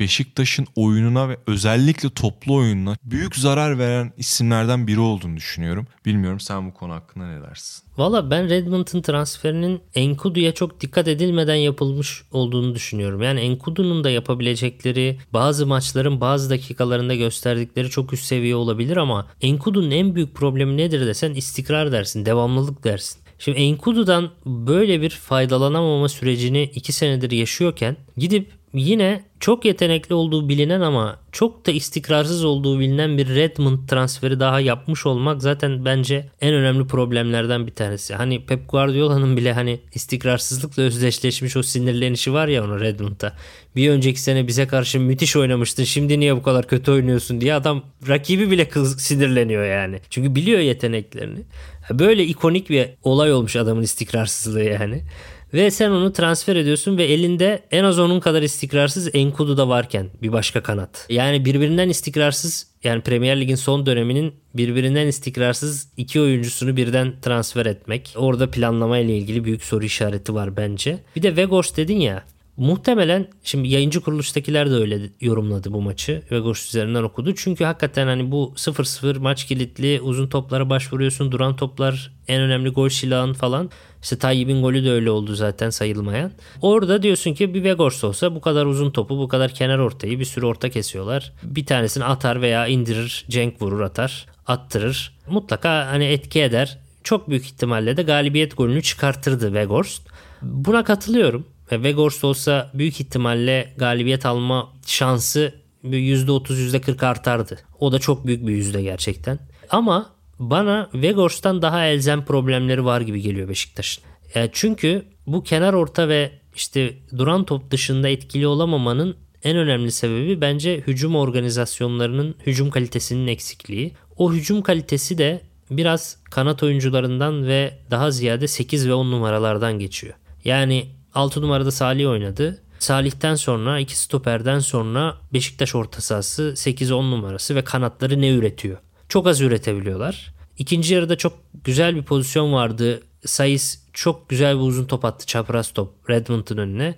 Beşiktaş'ın oyununa ve özellikle toplu oyununa büyük zarar veren isimlerden biri olduğunu düşünüyorum. Bilmiyorum sen bu konu hakkında ne dersin? Valla ben Redmond'un transferinin Enkudu'ya çok dikkat edilmeden yapılmış olduğunu düşünüyorum. Yani Enkudu'nun da yapabilecekleri bazı maçların bazı dakikalarında gösterdikleri çok üst seviye olabilir ama Enkudu'nun en büyük problemi nedir desen istikrar dersin, devamlılık dersin. Şimdi Enkudu'dan böyle bir faydalanamama sürecini 2 senedir yaşıyorken gidip yine çok yetenekli olduğu bilinen ama çok da istikrarsız olduğu bilinen bir Redmond transferi daha yapmış olmak zaten bence en önemli problemlerden bir tanesi. Hani Pep Guardiola'nın bile hani istikrarsızlıkla özdeşleşmiş o sinirlenişi var ya onun Redmond'da. Bir önceki sene bize karşı müthiş oynamıştın şimdi niye bu kadar kötü oynuyorsun diye adam rakibi bile kız sinirleniyor yani. Çünkü biliyor yeteneklerini. Böyle ikonik bir olay olmuş adamın istikrarsızlığı yani. Ve sen onu transfer ediyorsun ve elinde en az onun kadar istikrarsız Enkudu da varken bir başka kanat. Yani birbirinden istikrarsız yani Premier Lig'in son döneminin birbirinden istikrarsız iki oyuncusunu birden transfer etmek. Orada planlama ile ilgili büyük soru işareti var bence. Bir de Vegors dedin ya Muhtemelen şimdi yayıncı kuruluştakiler de öyle yorumladı bu maçı. Vegors üzerinden okudu. Çünkü hakikaten hani bu 0-0 maç kilitli uzun toplara başvuruyorsun. Duran toplar en önemli gol silahın falan. İşte Tayyip'in golü de öyle oldu zaten sayılmayan. Orada diyorsun ki bir Vegors olsa bu kadar uzun topu bu kadar kenar ortayı bir sürü orta kesiyorlar. Bir tanesini atar veya indirir Cenk vurur atar attırır. Mutlaka hani etki eder. Çok büyük ihtimalle de galibiyet golünü çıkartırdı Vegors. Buna katılıyorum. Vegors olsa büyük ihtimalle galibiyet alma şansı %30 %40 artardı. O da çok büyük bir yüzde gerçekten. Ama bana Vegors'tan daha elzem problemleri var gibi geliyor Beşiktaş'ın. Yani çünkü bu kenar orta ve işte duran top dışında etkili olamamanın en önemli sebebi bence hücum organizasyonlarının hücum kalitesinin eksikliği. O hücum kalitesi de biraz kanat oyuncularından ve daha ziyade 8 ve 10 numaralardan geçiyor. Yani 6 numarada Salih oynadı. Salih'ten sonra iki stoperden sonra Beşiktaş orta sahası 8-10 numarası ve kanatları ne üretiyor? Çok az üretebiliyorlar. İkinci yarıda çok güzel bir pozisyon vardı. Sayıs çok güzel bir uzun top attı çapraz top Redmond'un önüne.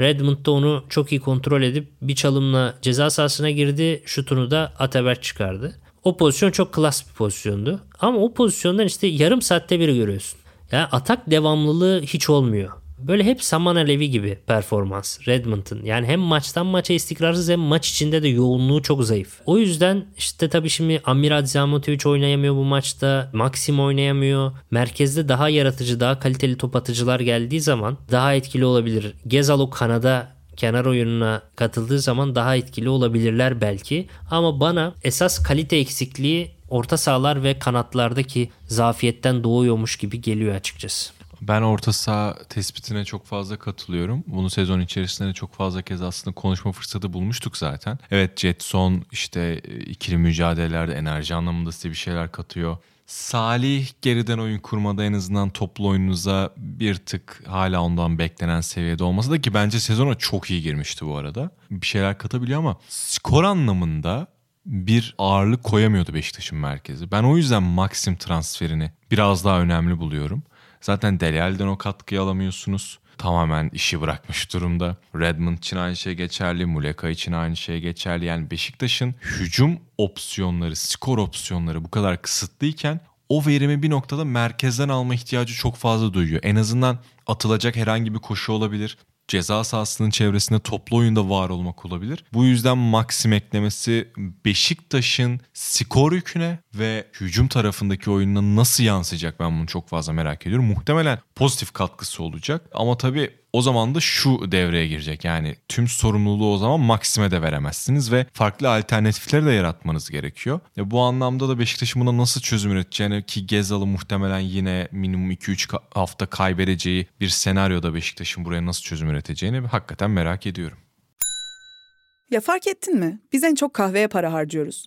Redmond da onu çok iyi kontrol edip bir çalımla ceza sahasına girdi. Şutunu da Ataberk çıkardı. O pozisyon çok klas bir pozisyondu. Ama o pozisyondan işte yarım saatte bir görüyorsun. Yani atak devamlılığı hiç olmuyor. Böyle hep saman alevi gibi performans Redmond'ın. Yani hem maçtan maça istikrarsız hem maç içinde de yoğunluğu çok zayıf. O yüzden işte tabii şimdi Amir Adzamatovic oynayamıyor bu maçta. Maxim oynayamıyor. Merkezde daha yaratıcı, daha kaliteli top atıcılar geldiği zaman daha etkili olabilir. Gezal o kanada kenar oyununa katıldığı zaman daha etkili olabilirler belki. Ama bana esas kalite eksikliği orta sahalar ve kanatlardaki zafiyetten doğuyormuş gibi geliyor açıkçası. Ben orta saha tespitine çok fazla katılıyorum. Bunu sezon içerisinde de çok fazla kez aslında konuşma fırsatı bulmuştuk zaten. Evet Jetson işte e, ikili mücadelelerde enerji anlamında size bir şeyler katıyor. Salih geriden oyun kurmada en azından toplu oyununuza bir tık hala ondan beklenen seviyede olmasa da ki bence sezona çok iyi girmişti bu arada. Bir şeyler katabiliyor ama skor anlamında bir ağırlık koyamıyordu Beşiktaş'ın merkezi. Ben o yüzden Maxim transferini biraz daha önemli buluyorum. Zaten Delial'den o katkıyı alamıyorsunuz. Tamamen işi bırakmış durumda. Redmond için aynı şey geçerli. Muleka için aynı şey geçerli. Yani Beşiktaş'ın hücum opsiyonları, skor opsiyonları bu kadar kısıtlıyken o verimi bir noktada merkezden alma ihtiyacı çok fazla duyuyor. En azından atılacak herhangi bir koşu olabilir ceza sahasının çevresinde toplu oyunda var olmak olabilir. Bu yüzden Maxim eklemesi Beşiktaş'ın skor yüküne ve hücum tarafındaki oyununa nasıl yansıyacak ben bunu çok fazla merak ediyorum. Muhtemelen pozitif katkısı olacak ama tabii o zaman da şu devreye girecek. Yani tüm sorumluluğu o zaman Maksim'e de veremezsiniz ve farklı alternatifleri de yaratmanız gerekiyor. E bu anlamda da Beşiktaş'ın buna nasıl çözüm üreteceğini ki Gezal'ı muhtemelen yine minimum 2-3 hafta kaybedeceği bir senaryoda Beşiktaş'ın buraya nasıl çözüm üreteceğini hakikaten merak ediyorum. Ya fark ettin mi? Biz en çok kahveye para harcıyoruz.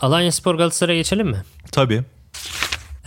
Alanya Spor Galatasaray'a geçelim mi? Tabii.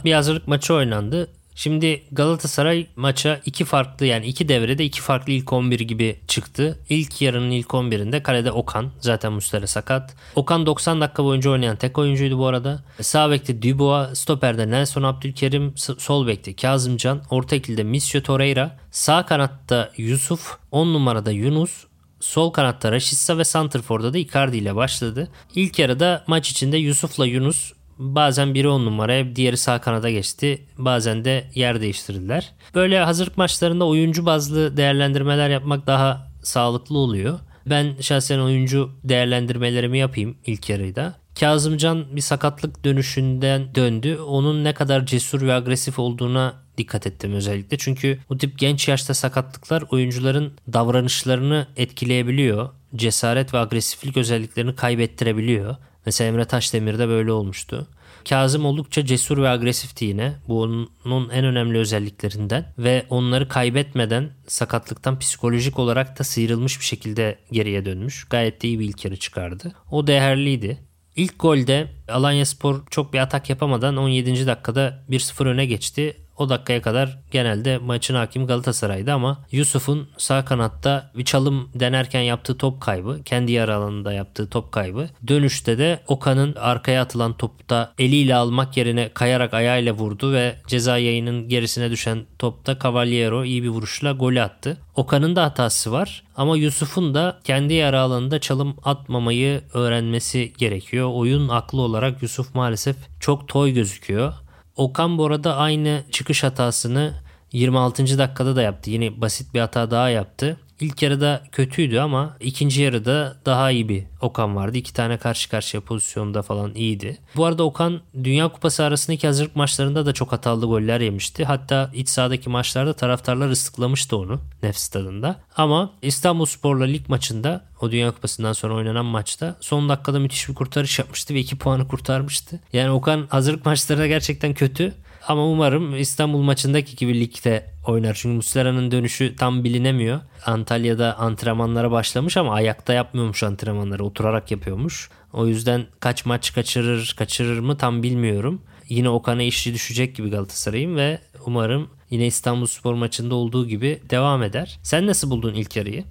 Bir hazırlık maçı oynandı. Şimdi Galatasaray maça iki farklı yani iki devrede iki farklı ilk 11 gibi çıktı. İlk yarının ilk 11'inde kalede Okan zaten Muslera sakat. Okan 90 dakika boyunca oynayan tek oyuncuydu bu arada. Sağ bekte Dubois, stoperde Nelson Abdülkerim, sol bekte Kazımcan, orta ikilde Misio Torreira, sağ kanatta Yusuf, 10 numarada Yunus, Sol kanatta Raşitsa ve Santrfor'da da Icardi ile başladı. İlk yarıda maç içinde Yusuf'la Yunus Bazen biri on numaraya diğeri sağ kanada geçti. Bazen de yer değiştirdiler. Böyle hazırlık maçlarında oyuncu bazlı değerlendirmeler yapmak daha sağlıklı oluyor. Ben şahsen oyuncu değerlendirmelerimi yapayım ilk yarıda. Kazımcan bir sakatlık dönüşünden döndü. Onun ne kadar cesur ve agresif olduğuna dikkat ettim özellikle. Çünkü bu tip genç yaşta sakatlıklar oyuncuların davranışlarını etkileyebiliyor. Cesaret ve agresiflik özelliklerini kaybettirebiliyor. Mesela Emre Taşdemir'de böyle olmuştu. Kazım oldukça cesur ve agresifti yine. Bu onun en önemli özelliklerinden ve onları kaybetmeden sakatlıktan psikolojik olarak da sıyrılmış bir şekilde geriye dönmüş. Gayet de iyi bir ilk yarı çıkardı. O değerliydi. İlk golde Alanya Spor çok bir atak yapamadan 17. dakikada 1-0 öne geçti. O dakikaya kadar genelde maçın hakimi Galatasaray'dı ama Yusuf'un sağ kanatta bir çalım denerken yaptığı top kaybı, kendi yarı alanında yaptığı top kaybı. Dönüşte de Okan'ın arkaya atılan topta eliyle almak yerine kayarak ayağıyla vurdu ve ceza yayının gerisine düşen topta Cavaliero iyi bir vuruşla golü attı. Okan'ın da hatası var ama Yusuf'un da kendi yarı alanında çalım atmamayı öğrenmesi gerekiyor. Oyun aklı olarak Yusuf maalesef çok toy gözüküyor. Okan bu arada aynı çıkış hatasını 26. dakikada da yaptı. Yine basit bir hata daha yaptı. İlk yarıda kötüydü ama ikinci yarıda daha iyi bir Okan vardı. İki tane karşı karşıya pozisyonda falan iyiydi. Bu arada Okan Dünya Kupası arasındaki hazırlık maçlarında da çok hatalı goller yemişti. Hatta iç sahadaki maçlarda taraftarlar ıslıklamıştı onu nefs stadında. Ama İstanbul Spor'la lig maçında o Dünya Kupası'ndan sonra oynanan maçta son dakikada müthiş bir kurtarış yapmıştı ve iki puanı kurtarmıştı. Yani Okan hazırlık maçlarında gerçekten kötü. Ama umarım İstanbul maçındaki gibi ligde oynar. Çünkü Muslera'nın dönüşü tam bilinemiyor. Antalya'da antrenmanlara başlamış ama ayakta yapmıyormuş antrenmanları. Oturarak yapıyormuş. O yüzden kaç maç kaçırır, kaçırır mı tam bilmiyorum. Yine Okan'a işi düşecek gibi Galatasaray'ın ve umarım yine İstanbul Spor maçında olduğu gibi devam eder. Sen nasıl buldun ilk yarıyı?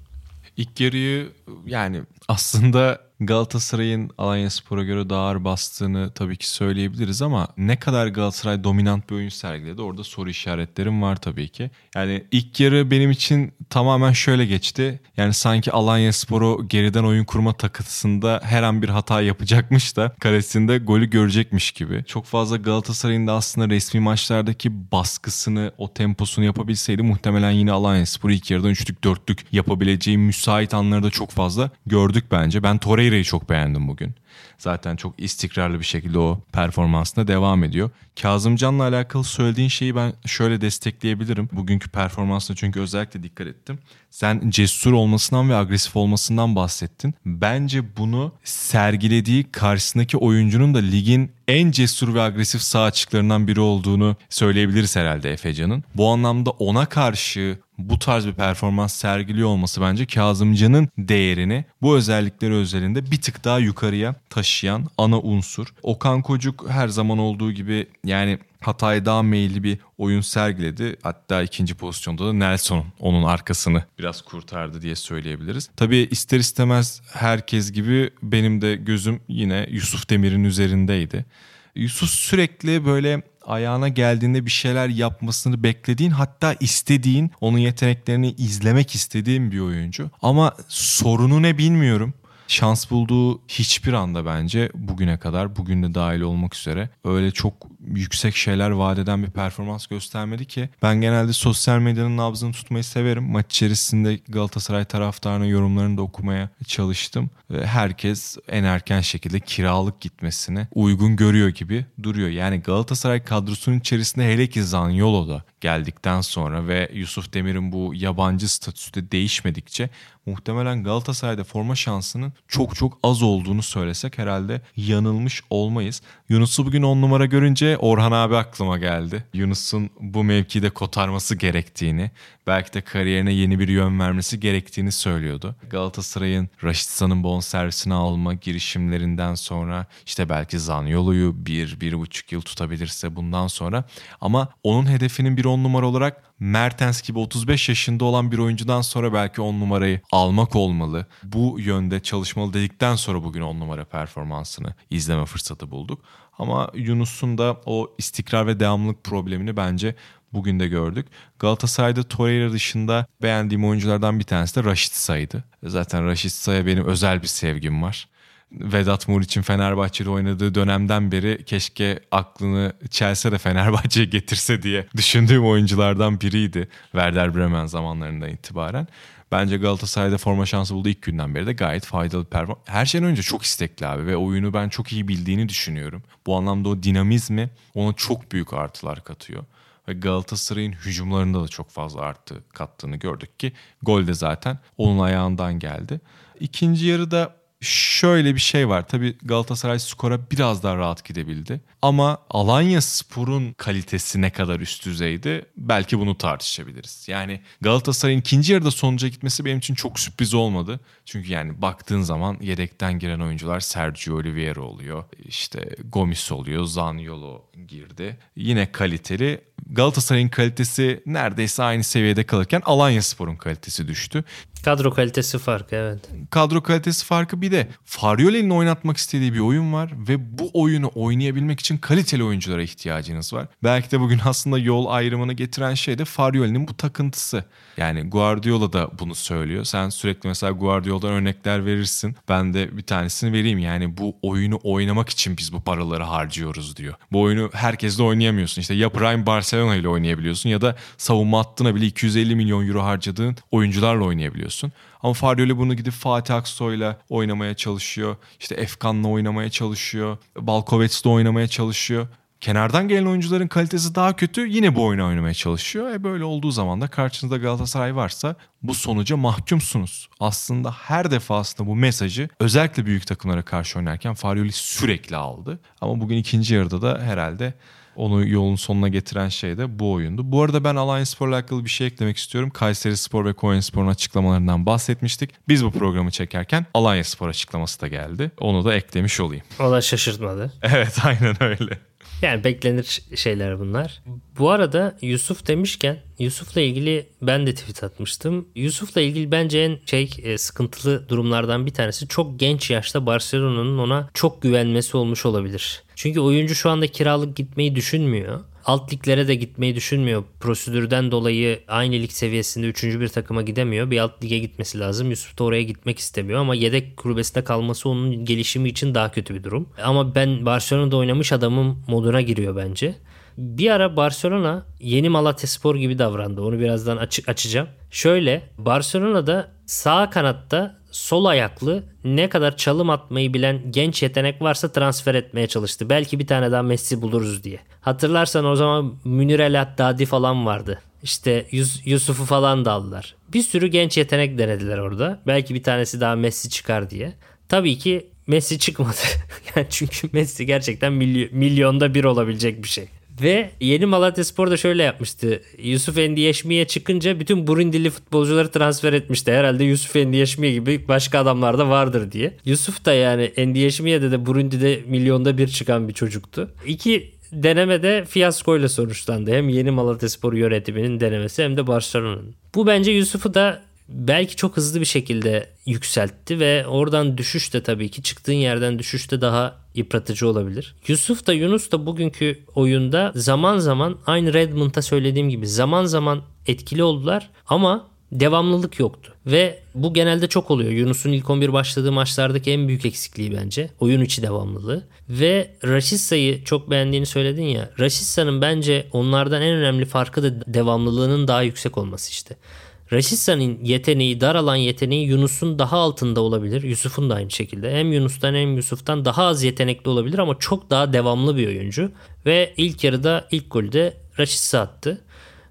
İlk yarıyı yani aslında Galatasaray'ın Alanya Spor'a göre daha ağır bastığını tabii ki söyleyebiliriz ama ne kadar Galatasaray dominant bir oyun sergiledi orada soru işaretlerim var tabii ki. Yani ilk yarı benim için tamamen şöyle geçti. Yani sanki Alanya Spor'u geriden oyun kurma takısında her an bir hata yapacakmış da kalesinde golü görecekmiş gibi. Çok fazla Galatasaray'ın da aslında resmi maçlardaki baskısını, o temposunu yapabilseydi muhtemelen yine Alanya Spor'u ilk yarıdan üçlük dörtlük yapabileceği müsait anları da çok fazla gördük bence. Ben Torreira Torreira'yı çok beğendim bugün. Zaten çok istikrarlı bir şekilde o performansına devam ediyor. Kazımcan'la alakalı söylediğin şeyi ben şöyle destekleyebilirim. Bugünkü performansına çünkü özellikle dikkat ettim. Sen cesur olmasından ve agresif olmasından bahsettin. Bence bunu sergilediği karşısındaki oyuncunun da ligin en cesur ve agresif sağ açıklarından biri olduğunu söyleyebiliriz herhalde Efecan'ın. Bu anlamda ona karşı bu tarz bir performans sergiliyor olması bence Kazımcan'ın değerini bu özellikleri özelinde bir tık daha yukarıya taşıyan ana unsur. Okan Kocuk her zaman olduğu gibi yani hataya daha meyilli bir oyun sergiledi. Hatta ikinci pozisyonda da Nelson onun arkasını biraz kurtardı diye söyleyebiliriz. Tabii ister istemez herkes gibi benim de gözüm yine Yusuf Demir'in üzerindeydi. Yusuf sürekli böyle ayağına geldiğinde bir şeyler yapmasını beklediğin hatta istediğin onun yeteneklerini izlemek istediğin bir oyuncu. Ama sorunu ne bilmiyorum şans bulduğu hiçbir anda bence bugüne kadar bugün de dahil olmak üzere öyle çok yüksek şeyler vaat eden bir performans göstermedi ki ben genelde sosyal medyanın nabzını tutmayı severim. Maç içerisinde Galatasaray taraftarının yorumlarını da okumaya çalıştım. Herkes en erken şekilde kiralık gitmesini uygun görüyor gibi duruyor. Yani Galatasaray kadrosunun içerisinde hele ki Zanyolo da geldikten sonra ve Yusuf Demir'in bu yabancı statüsü de değişmedikçe muhtemelen Galatasaray'da forma şansının çok çok az olduğunu söylesek herhalde yanılmış olmayız. Yunus'u bugün 10 numara görünce Orhan abi aklıma geldi. Yunus'un bu mevkide kotarması gerektiğini, belki de kariyerine yeni bir yön vermesi gerektiğini söylüyordu. Galatasaray'ın Raşitsa'nın bonservisini alma girişimlerinden sonra işte belki bir buçuk yıl tutabilirse bundan sonra ama onun hedefinin bir on numara olarak Mertens gibi 35 yaşında olan bir oyuncudan sonra belki 10 numarayı almak olmalı. Bu yönde çalışmalı dedikten sonra bugün 10 numara performansını izleme fırsatı bulduk. Ama Yunus'un da o istikrar ve devamlılık problemini bence bugün de gördük. Galatasaray'da Torreira dışında beğendiğim oyunculardan bir tanesi de Raşit Say'dı. Zaten Raşit Say'a benim özel bir sevgim var. Vedat Muriç'in Fenerbahçe'de oynadığı dönemden beri keşke aklını Chelsea Fenerbahçe'ye getirse diye düşündüğüm oyunculardan biriydi. Werder Bremen zamanlarından itibaren. Bence Galatasaray'da forma şansı bulduğu ilk günden beri de gayet faydalı performans. Her şeyden önce çok istekli abi ve oyunu ben çok iyi bildiğini düşünüyorum. Bu anlamda o dinamizmi ona çok büyük artılar katıyor. Ve Galatasaray'ın hücumlarında da çok fazla artı kattığını gördük ki gol de zaten onun ayağından geldi. İkinci yarıda şöyle bir şey var. Tabii Galatasaray skora biraz daha rahat gidebildi. Ama Alanya Spor'un kalitesi ne kadar üst düzeydi belki bunu tartışabiliriz. Yani Galatasaray'ın ikinci yarıda sonuca gitmesi benim için çok sürpriz olmadı. Çünkü yani baktığın zaman yedekten giren oyuncular Sergio Oliveira oluyor. İşte Gomis oluyor. Zaniolo girdi. Yine kaliteli. Galatasaray'ın kalitesi neredeyse aynı seviyede kalırken Alanya Spor'un kalitesi düştü. Kadro kalitesi farkı evet. Kadro kalitesi farkı bir de Farioli'nin oynatmak istediği bir oyun var ve bu oyunu oynayabilmek için kaliteli oyunculara ihtiyacınız var. Belki de bugün aslında yol ayrımını getiren şey de Farioli'nin bu takıntısı. Yani Guardiola da bunu söylüyor. Sen sürekli mesela Guardiola'dan örnekler verirsin. Ben de bir tanesini vereyim. Yani bu oyunu oynamak için biz bu paraları harcıyoruz diyor. Bu oyunu herkesle oynayamıyorsun. İşte ya Prime Barcelona ile oynayabiliyorsun ya da savunma hattına bile 250 milyon euro harcadığın oyuncularla oynayabiliyorsun. Ama Farioli bunu gidip Fatih Aksoy'la oynamaya çalışıyor. İşte Efkan'la oynamaya çalışıyor. Balkovets'le oynamaya çalışıyor. Kenardan gelen oyuncuların kalitesi daha kötü yine bu oyunu oynamaya çalışıyor. E böyle olduğu zaman da karşınızda Galatasaray varsa bu sonuca mahkumsunuz. Aslında her defasında bu mesajı özellikle büyük takımlara karşı oynarken Farioli sürekli aldı. Ama bugün ikinci yarıda da herhalde onu yolun sonuna getiren şey de bu oyundu. Bu arada ben Alanya Spor'la alakalı bir şey eklemek istiyorum. Kayseri Spor ve Konya Spor'un açıklamalarından bahsetmiştik. Biz bu programı çekerken Alanya Spor açıklaması da geldi. Onu da eklemiş olayım. O da şaşırtmadı. Evet aynen öyle. Yani beklenir şeyler bunlar. Bu arada Yusuf demişken Yusuf'la ilgili ben de tweet atmıştım. Yusuf'la ilgili bence en şey e, sıkıntılı durumlardan bir tanesi çok genç yaşta Barcelona'nın ona çok güvenmesi olmuş olabilir. Çünkü oyuncu şu anda kiralık gitmeyi düşünmüyor alt liglere de gitmeyi düşünmüyor. Prosedürden dolayı aynı lig seviyesinde 3. bir takıma gidemiyor. Bir alt lige gitmesi lazım. Yusuf da oraya gitmek istemiyor ama yedek kulübesinde kalması onun gelişimi için daha kötü bir durum. Ama ben Barcelona'da oynamış adamın moduna giriyor bence. Bir ara Barcelona yeni Malatya Spor gibi davrandı. Onu birazdan açık açacağım. Şöyle Barcelona'da sağ kanatta sol ayaklı ne kadar çalım atmayı bilen genç yetenek varsa transfer etmeye çalıştı. Belki bir tane daha Messi buluruz diye. Hatırlarsan o zaman Münir El Haddadi falan vardı. İşte Yus- Yusuf'u falan da aldılar. Bir sürü genç yetenek denediler orada. Belki bir tanesi daha Messi çıkar diye. Tabii ki Messi çıkmadı. yani çünkü Messi gerçekten milyon, milyonda bir olabilecek bir şey. Ve yeni Malatya Spor da şöyle yapmıştı. Yusuf Endiyeşmi'ye çıkınca bütün Burundili futbolcuları transfer etmişti. Herhalde Yusuf Endiyeşmi gibi başka adamlar da vardır diye. Yusuf da yani Endiyeşmi'ye de Burundi'de milyonda bir çıkan bir çocuktu. İki denemede fiyaskoyla sonuçlandı. Hem yeni Malatya Spor yönetiminin denemesi hem de Barcelona'nın. Bu bence Yusuf'u da belki çok hızlı bir şekilde yükseltti ve oradan düşüş de tabii ki çıktığın yerden düşüş de daha yıpratıcı olabilir. Yusuf da Yunus da bugünkü oyunda zaman zaman aynı Redmond'a söylediğim gibi zaman zaman etkili oldular ama devamlılık yoktu. Ve bu genelde çok oluyor. Yunus'un ilk 11 başladığı maçlardaki en büyük eksikliği bence. Oyun içi devamlılığı. Ve Raşitsa'yı çok beğendiğini söyledin ya. Raşitsa'nın bence onlardan en önemli farkı da devamlılığının daha yüksek olması işte. Raşitsa'nın yeteneği, dar alan yeteneği Yunus'un daha altında olabilir. Yusuf'un da aynı şekilde. Hem Yunus'tan hem Yusuf'tan daha az yetenekli olabilir ama çok daha devamlı bir oyuncu. Ve ilk yarıda ilk golü de Raşitsa attı.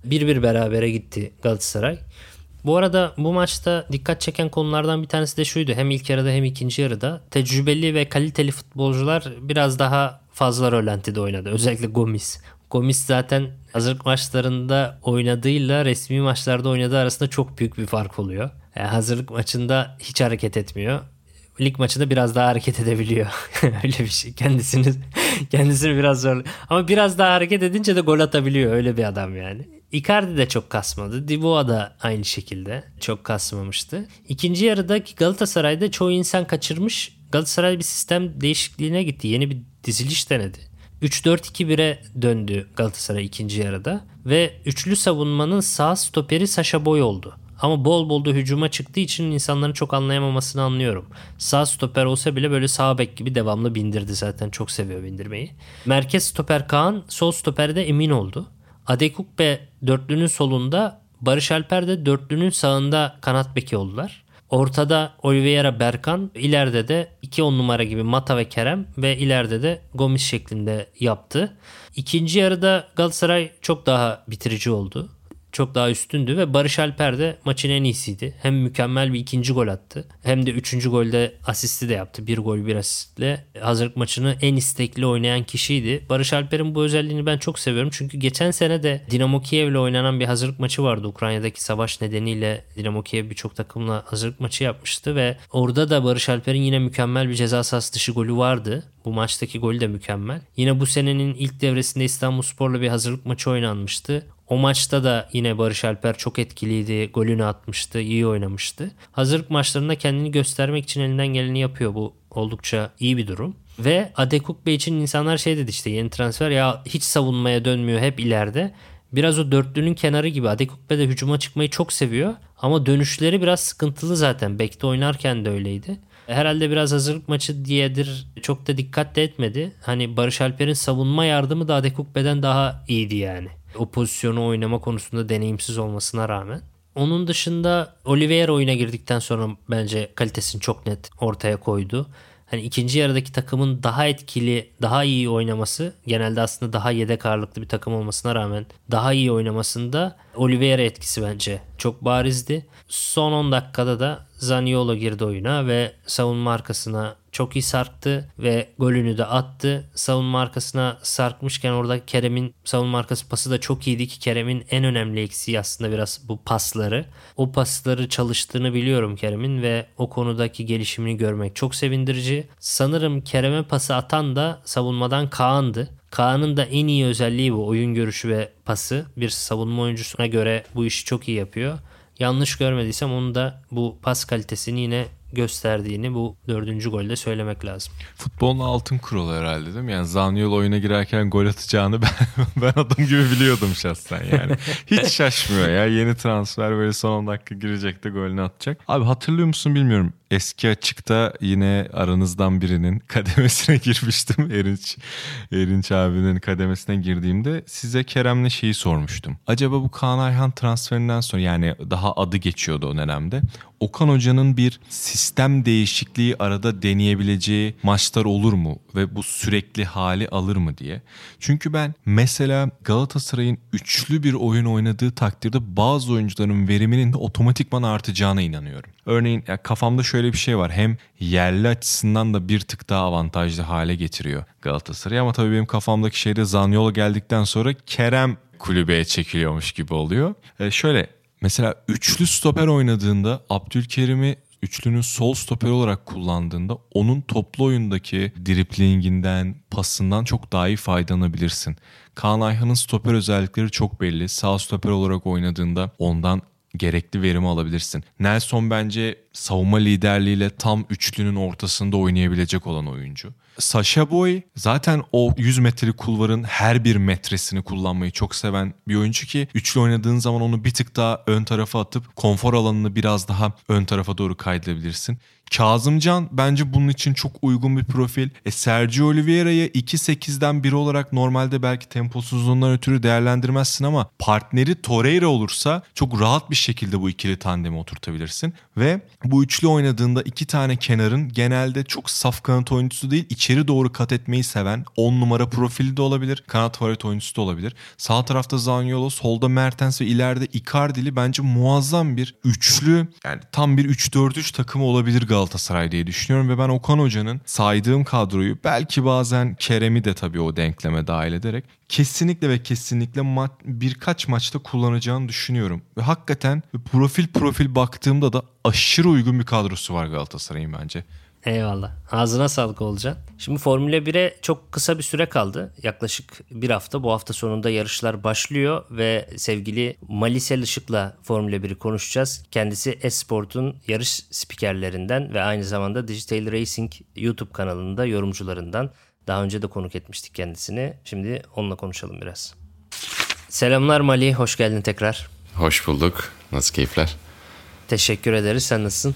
1-1 berabere gitti Galatasaray. Bu arada bu maçta dikkat çeken konulardan bir tanesi de şuydu. Hem ilk yarıda hem ikinci yarıda tecrübeli ve kaliteli futbolcular biraz daha fazla rölantide oynadı. Özellikle Gomis. Gomis zaten hazırlık maçlarında oynadığıyla resmi maçlarda oynadığı arasında çok büyük bir fark oluyor. Yani hazırlık maçında hiç hareket etmiyor. Lig maçında biraz daha hareket edebiliyor. öyle bir şey. Kendisini kendisini biraz zor. Ama biraz daha hareket edince de gol atabiliyor. Öyle bir adam yani. Icardi de çok kasmadı. Diboa da aynı şekilde çok kasmamıştı. İkinci yarıdaki Galatasaray'da çoğu insan kaçırmış. Galatasaray bir sistem değişikliğine gitti. Yeni bir diziliş denedi. 3-4-2-1'e döndü Galatasaray ikinci yarıda ve üçlü savunmanın sağ stoperi Sasha Boy oldu. Ama bol bol da hücuma çıktığı için insanların çok anlayamamasını anlıyorum. Sağ stoper olsa bile böyle sağ bek gibi devamlı bindirdi zaten. Çok seviyor bindirmeyi. Merkez stoper Kaan, sol stoper de Emin oldu. Adekukbe dörtlünün solunda, Barış Alper de dörtlünün sağında kanat beki oldular. Ortada Oliveira Berkan, ileride de 2 on numara gibi Mata ve Kerem ve ileride de Gomis şeklinde yaptı. İkinci yarıda Galatasaray çok daha bitirici oldu çok daha üstündü ve Barış Alper de maçın en iyisiydi. Hem mükemmel bir ikinci gol attı hem de üçüncü golde asisti de yaptı. Bir gol bir asistle hazırlık maçını en istekli oynayan kişiydi. Barış Alper'in bu özelliğini ben çok seviyorum. Çünkü geçen sene de Dinamo Kiev ile oynanan bir hazırlık maçı vardı. Ukrayna'daki savaş nedeniyle Dinamo Kiev birçok takımla hazırlık maçı yapmıştı ve orada da Barış Alper'in yine mükemmel bir ceza sahası dışı golü vardı. Bu maçtaki golü de mükemmel. Yine bu senenin ilk devresinde İstanbulspor'la bir hazırlık maçı oynanmıştı. O maçta da yine Barış Alper çok etkiliydi. Golünü atmıştı. iyi oynamıştı. Hazırlık maçlarında kendini göstermek için elinden geleni yapıyor. Bu oldukça iyi bir durum. Ve Adekuk Bey için insanlar şey dedi işte yeni transfer ya hiç savunmaya dönmüyor hep ileride. Biraz o dörtlünün kenarı gibi Adekukbe de hücuma çıkmayı çok seviyor. Ama dönüşleri biraz sıkıntılı zaten. Bekte oynarken de öyleydi. Herhalde biraz hazırlık maçı diyedir çok da dikkat de etmedi. Hani Barış Alper'in savunma yardımı da Adekukbe'den daha iyiydi yani o pozisyonu oynama konusunda deneyimsiz olmasına rağmen. Onun dışında Oliveira oyuna girdikten sonra bence kalitesini çok net ortaya koydu. Hani ikinci yarıdaki takımın daha etkili, daha iyi oynaması, genelde aslında daha yedek ağırlıklı bir takım olmasına rağmen daha iyi oynamasında Oliveira etkisi bence çok barizdi. Son 10 dakikada da Zaniolo girdi oyuna ve savunma arkasına çok iyi sarktı ve golünü de attı. Savunma arkasına sarkmışken orada Kerem'in savunma arkası pası da çok iyiydi ki Kerem'in en önemli eksiği aslında biraz bu pasları. O pasları çalıştığını biliyorum Kerem'in ve o konudaki gelişimini görmek çok sevindirici. Sanırım Kerem'e pası atan da savunmadan Kaan'dı. Kaan'ın da en iyi özelliği bu oyun görüşü ve pası. Bir savunma oyuncusuna göre bu işi çok iyi yapıyor. Yanlış görmediysem onu da bu pas kalitesini yine gösterdiğini bu dördüncü golde söylemek lazım. Futbolun altın kuralı herhalde değil mi? Yani Zaniolo oyuna girerken gol atacağını ben, ben adım gibi biliyordum şahsen yani. Hiç şaşmıyor ya. Yeni transfer böyle son 10 dakika girecek de golünü atacak. Abi hatırlıyor musun bilmiyorum. Eski açıkta yine aranızdan birinin kademesine girmiştim. Erinç, Erinç abinin kademesine girdiğimde size Kerem'le şeyi sormuştum. Acaba bu Kaan Ayhan transferinden sonra yani daha adı geçiyordu o dönemde. Okan Hoca'nın bir sistem değişikliği arada deneyebileceği maçlar olur mu ve bu sürekli hali alır mı diye. Çünkü ben mesela Galatasaray'ın üçlü bir oyun oynadığı takdirde bazı oyuncuların veriminin de otomatikman artacağına inanıyorum. Örneğin ya kafamda şöyle bir şey var. Hem yerli açısından da bir tık daha avantajlı hale getiriyor Galatasaray ama tabii benim kafamdaki şeyde Zaniolo geldikten sonra Kerem kulübeye çekiliyormuş gibi oluyor. Ee, şöyle Mesela üçlü stoper oynadığında Abdülkerim'i üçlünün sol stoper olarak kullandığında onun toplu oyundaki driplinginden, pasından çok daha iyi faydalanabilirsin. Kaan Ayhan'ın stoper özellikleri çok belli. Sağ stoper olarak oynadığında ondan gerekli verimi alabilirsin. Nelson bence savunma liderliğiyle tam üçlünün ortasında oynayabilecek olan oyuncu. Sasha Boy zaten o 100 metrelik kulvarın her bir metresini kullanmayı çok seven bir oyuncu ki üçlü oynadığın zaman onu bir tık daha ön tarafa atıp konfor alanını biraz daha ön tarafa doğru kaydırabilirsin. Kazımcan bence bunun için çok uygun bir profil. E Sergio Oliveira'yı 2-8'den biri olarak normalde belki temposuzluğundan ötürü değerlendirmezsin ama partneri Torreira olursa çok rahat bir şekilde bu ikili tandemi oturtabilirsin. Ve bu üçlü oynadığında iki tane kenarın genelde çok saf kanat oyuncusu değil içeri doğru kat etmeyi seven 10 numara profili de olabilir. Kanat favorit oyuncusu da olabilir. Sağ tarafta Zaniolo, solda Mertens ve ileride Icardi'li bence muazzam bir üçlü yani tam bir 3-4-3 takımı olabilir Galatasaray diye düşünüyorum ve ben Okan Hoca'nın saydığım kadroyu belki bazen Kerem'i de tabii o denkleme dahil ederek kesinlikle ve kesinlikle ma- birkaç maçta kullanacağını düşünüyorum. Ve hakikaten profil profil baktığımda da aşırı uygun bir kadrosu var Galatasaray'ın bence. Eyvallah. Ağzına sağlık Olcan. Şimdi Formula 1'e çok kısa bir süre kaldı. Yaklaşık bir hafta. Bu hafta sonunda yarışlar başlıyor ve sevgili Malisel Işık'la Formula 1'i konuşacağız. Kendisi Esport'un yarış spikerlerinden ve aynı zamanda Digital Racing YouTube kanalında yorumcularından. Daha önce de konuk etmiştik kendisini. Şimdi onunla konuşalım biraz. Selamlar Mali, hoş geldin tekrar. Hoş bulduk. Nasıl keyifler? Teşekkür ederiz. Sen nasılsın?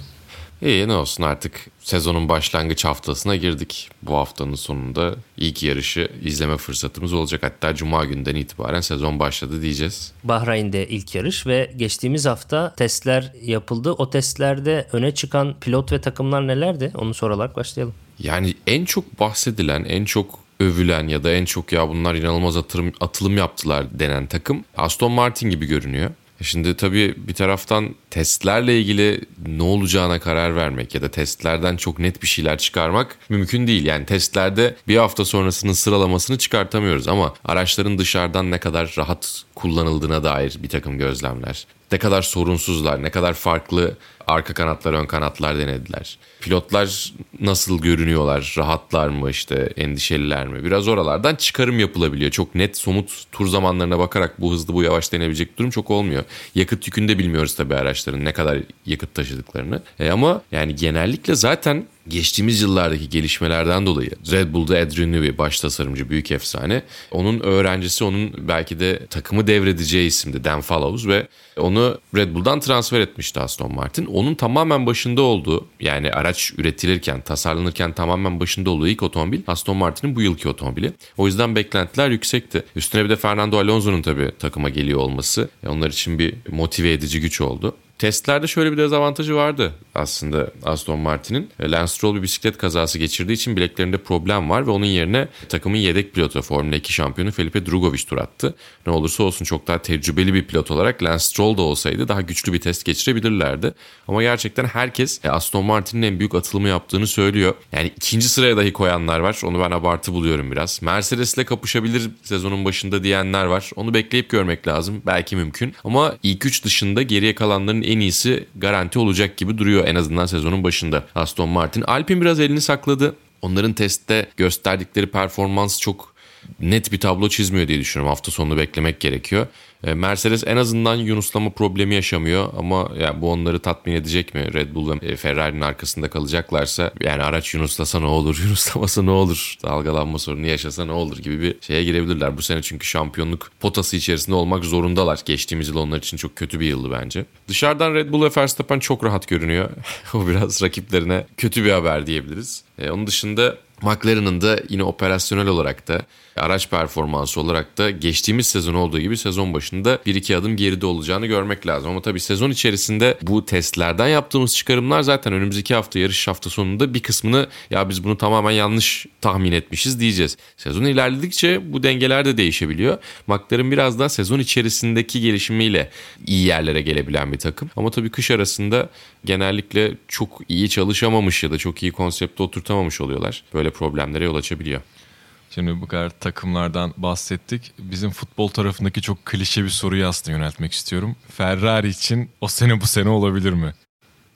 İyi ne olsun artık sezonun başlangıç haftasına girdik. Bu haftanın sonunda ilk yarışı izleme fırsatımız olacak. Hatta cuma günden itibaren sezon başladı diyeceğiz. Bahreyn'de ilk yarış ve geçtiğimiz hafta testler yapıldı. O testlerde öne çıkan pilot ve takımlar nelerdi? Onu sorarak başlayalım. Yani en çok bahsedilen, en çok övülen ya da en çok ya bunlar inanılmaz atırım, atılım yaptılar denen takım Aston Martin gibi görünüyor. E şimdi tabii bir taraftan testlerle ilgili ne olacağına karar vermek ya da testlerden çok net bir şeyler çıkarmak mümkün değil. Yani testlerde bir hafta sonrasının sıralamasını çıkartamıyoruz ama araçların dışarıdan ne kadar rahat kullanıldığına dair bir takım gözlemler. Ne kadar sorunsuzlar, ne kadar farklı arka kanatlar, ön kanatlar denediler. Pilotlar nasıl görünüyorlar, rahatlar mı işte, endişeliler mi? Biraz oralardan çıkarım yapılabiliyor. Çok net, somut tur zamanlarına bakarak bu hızlı, bu yavaş denebilecek durum çok olmuyor. Yakıt yükünü de bilmiyoruz tabii araçların ne kadar yakıt taşıdıklarını. E ama yani genellikle zaten geçtiğimiz yıllardaki gelişmelerden dolayı Red Bull'da Adrian Newey baş tasarımcı büyük efsane. Onun öğrencisi onun belki de takımı devredeceği isimdi Dan Fallows ve onu Red Bull'dan transfer etmişti Aston Martin. Onun tamamen başında olduğu yani araç üretilirken, tasarlanırken tamamen başında olduğu ilk otomobil Aston Martin'in bu yılki otomobili. O yüzden beklentiler yüksekti. Üstüne bir de Fernando Alonso'nun tabii takıma geliyor olması onlar için bir motive edici güç oldu. Testlerde şöyle bir dezavantajı vardı aslında Aston Martin'in. Lance Stroll bir bisiklet kazası geçirdiği için bileklerinde problem var ve onun yerine takımın yedek pilotu Formula 2 şampiyonu Felipe Drugovich tur attı. Ne olursa olsun çok daha tecrübeli bir pilot olarak Lance Stroll da olsaydı daha güçlü bir test geçirebilirlerdi. Ama gerçekten herkes Aston Martin'in en büyük atılımı yaptığını söylüyor. Yani ikinci sıraya dahi koyanlar var. Onu ben abartı buluyorum biraz. Mercedes'le kapışabilir sezonun başında diyenler var. Onu bekleyip görmek lazım. Belki mümkün. Ama ilk üç dışında geriye kalanların en iyisi garanti olacak gibi duruyor en azından sezonun başında Aston Martin. Alpine biraz elini sakladı. Onların testte gösterdikleri performans çok net bir tablo çizmiyor diye düşünüyorum. Hafta sonunu beklemek gerekiyor. E, Mercedes en azından yunuslama problemi yaşamıyor ama yani bu onları tatmin edecek mi? Red Bull ve Ferrari'nin arkasında kalacaklarsa yani araç yunuslasa ne olur, yunuslamasa ne olur, dalgalanma sorunu yaşasa ne olur gibi bir şeye girebilirler. Bu sene çünkü şampiyonluk potası içerisinde olmak zorundalar. Geçtiğimiz yıl onlar için çok kötü bir yıldı bence. Dışarıdan Red Bull ve Verstappen çok rahat görünüyor. o biraz rakiplerine kötü bir haber diyebiliriz. E, onun dışında McLaren'ın da yine operasyonel olarak da araç performansı olarak da geçtiğimiz sezon olduğu gibi sezon başında bir iki adım geride olacağını görmek lazım. Ama tabii sezon içerisinde bu testlerden yaptığımız çıkarımlar zaten önümüzdeki hafta yarış hafta sonunda bir kısmını ya biz bunu tamamen yanlış tahmin etmişiz diyeceğiz. Sezon ilerledikçe bu dengeler de değişebiliyor. McLaren biraz daha sezon içerisindeki gelişimiyle iyi yerlere gelebilen bir takım. Ama tabii kış arasında genellikle çok iyi çalışamamış ya da çok iyi konsepte oturtamamış oluyorlar. Böyle problemlere yol açabiliyor. Şimdi bu kadar takımlardan bahsettik. Bizim futbol tarafındaki çok klişe bir soruyu aslında yöneltmek istiyorum. Ferrari için o sene bu sene olabilir mi?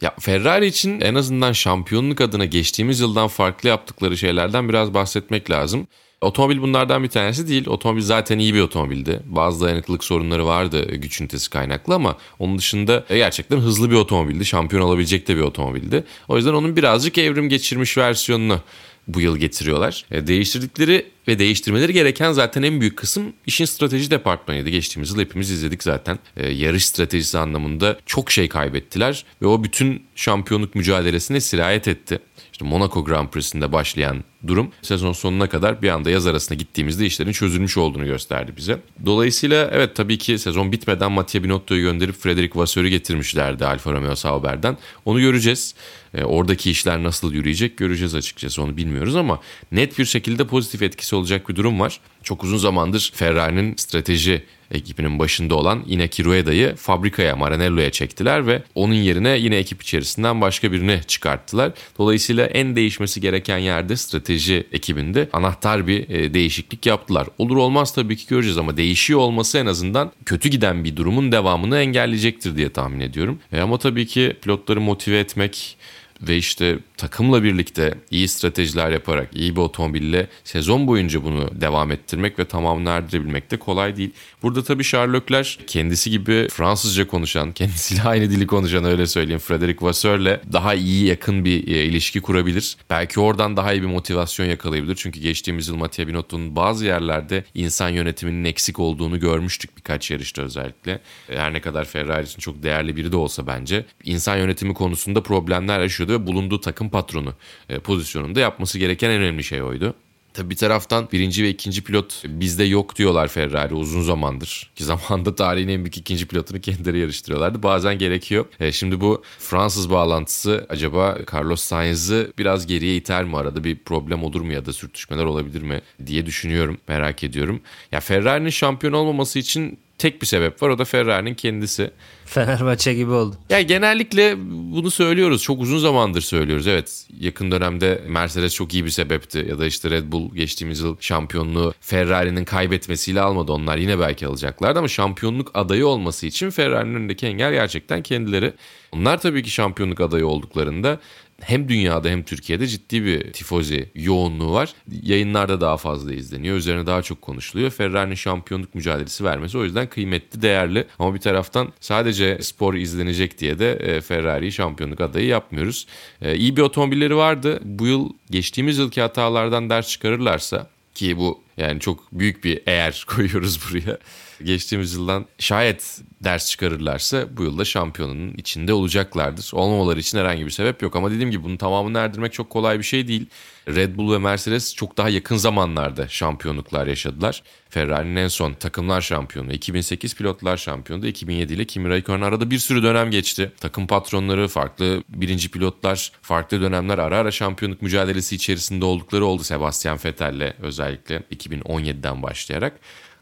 Ya Ferrari için en azından şampiyonluk adına geçtiğimiz yıldan farklı yaptıkları şeylerden biraz bahsetmek lazım. Otomobil bunlardan bir tanesi değil. Otomobil zaten iyi bir otomobildi. Bazı dayanıklılık sorunları vardı güç ünitesi kaynaklı ama onun dışında gerçekten hızlı bir otomobildi. Şampiyon olabilecek de bir otomobildi. O yüzden onun birazcık evrim geçirmiş versiyonunu bu yıl getiriyorlar. E, değiştirdikleri ve değiştirmeleri gereken zaten en büyük kısım işin strateji departmanıydı. Geçtiğimiz yıl hepimiz izledik zaten. E, yarış stratejisi anlamında çok şey kaybettiler ve o bütün şampiyonluk mücadelesine sirayet etti. İşte Monaco Grand Prix'sinde başlayan durum sezon sonuna kadar bir anda yaz arasında gittiğimizde işlerin çözülmüş olduğunu gösterdi bize. Dolayısıyla evet tabii ki sezon bitmeden Mattia Binotto'yu gönderip Frederic Vasseur'ü getirmişlerdi Alfa Romeo Sauber'den. Onu göreceğiz. E, oradaki işler nasıl yürüyecek göreceğiz açıkçası onu bilmiyoruz ama net bir şekilde pozitif etkisi olacak bir durum var. Çok uzun zamandır Ferrari'nin strateji ekibinin başında olan Inaki Rueda'yı fabrikaya Maranello'ya çektiler ve onun yerine yine ekip içerisinden başka birini çıkarttılar. Dolayısıyla en değişmesi gereken yerde strateji ekibinde anahtar bir e, değişiklik yaptılar. Olur olmaz tabii ki göreceğiz ama değişiyor olması en azından kötü giden bir durumun devamını engelleyecektir diye tahmin ediyorum. E ama tabii ki pilotları motive etmek ve işte takımla birlikte iyi stratejiler yaparak iyi bir otomobille sezon boyunca bunu devam ettirmek ve tamamını erdirebilmek de kolay değil. Burada tabii Sherlockler kendisi gibi Fransızca konuşan, kendisiyle aynı dili konuşan öyle söyleyeyim Frederic Vasseur'le daha iyi yakın bir e, ilişki kurabilir. Belki oradan daha iyi bir motivasyon yakalayabilir. Çünkü geçtiğimiz yıl Mattia Binotto'nun bazı yerlerde insan yönetiminin eksik olduğunu görmüştük birkaç yarışta özellikle. Her ne kadar Ferrari için çok değerli biri de olsa bence insan yönetimi konusunda problemler yaşıyordu ve bulunduğu takım patronu e, pozisyonunda yapması gereken en önemli şey oydu. Tabi bir taraftan birinci ve ikinci pilot bizde yok diyorlar Ferrari uzun zamandır. Ki zamanda tarihin en büyük ikinci pilotunu kendileri yarıştırıyorlardı. Bazen gerekiyor. E, şimdi bu Fransız bağlantısı acaba Carlos Sainz'ı biraz geriye iter mi? Arada bir problem olur mu ya da sürtüşmeler olabilir mi diye düşünüyorum. Merak ediyorum. Ya Ferrari'nin şampiyon olmaması için tek bir sebep var o da Ferrari'nin kendisi. Fenerbahçe gibi oldu. Ya genellikle bunu söylüyoruz. Çok uzun zamandır söylüyoruz. Evet yakın dönemde Mercedes çok iyi bir sebepti. Ya da işte Red Bull geçtiğimiz yıl şampiyonluğu Ferrari'nin kaybetmesiyle almadı. Onlar yine belki alacaklardı ama şampiyonluk adayı olması için Ferrari'nin önündeki engel gerçekten kendileri. Onlar tabii ki şampiyonluk adayı olduklarında hem dünyada hem Türkiye'de ciddi bir tifozi yoğunluğu var. Yayınlarda daha fazla izleniyor. Üzerine daha çok konuşuluyor. Ferrari'nin şampiyonluk mücadelesi vermesi o yüzden kıymetli, değerli. Ama bir taraftan sadece spor izlenecek diye de e, Ferrari'yi şampiyonluk adayı yapmıyoruz. E, iyi bir otomobilleri vardı. Bu yıl geçtiğimiz yılki hatalardan ders çıkarırlarsa ki bu yani çok büyük bir eğer koyuyoruz buraya. Geçtiğimiz yıldan şayet ders çıkarırlarsa bu yılda şampiyonun içinde olacaklardır. Olmamaları için herhangi bir sebep yok ama dediğim gibi bunun tamamını erdirmek çok kolay bir şey değil. Red Bull ve Mercedes çok daha yakın zamanlarda şampiyonluklar yaşadılar. Ferrari'nin en son takımlar şampiyonu, 2008 pilotlar şampiyonu 2007 ile Kimi Raikkonen arada bir sürü dönem geçti. Takım patronları, farklı birinci pilotlar, farklı dönemler ara ara şampiyonluk mücadelesi içerisinde oldukları oldu Sebastian Vettel'le özellikle 2017'den başlayarak.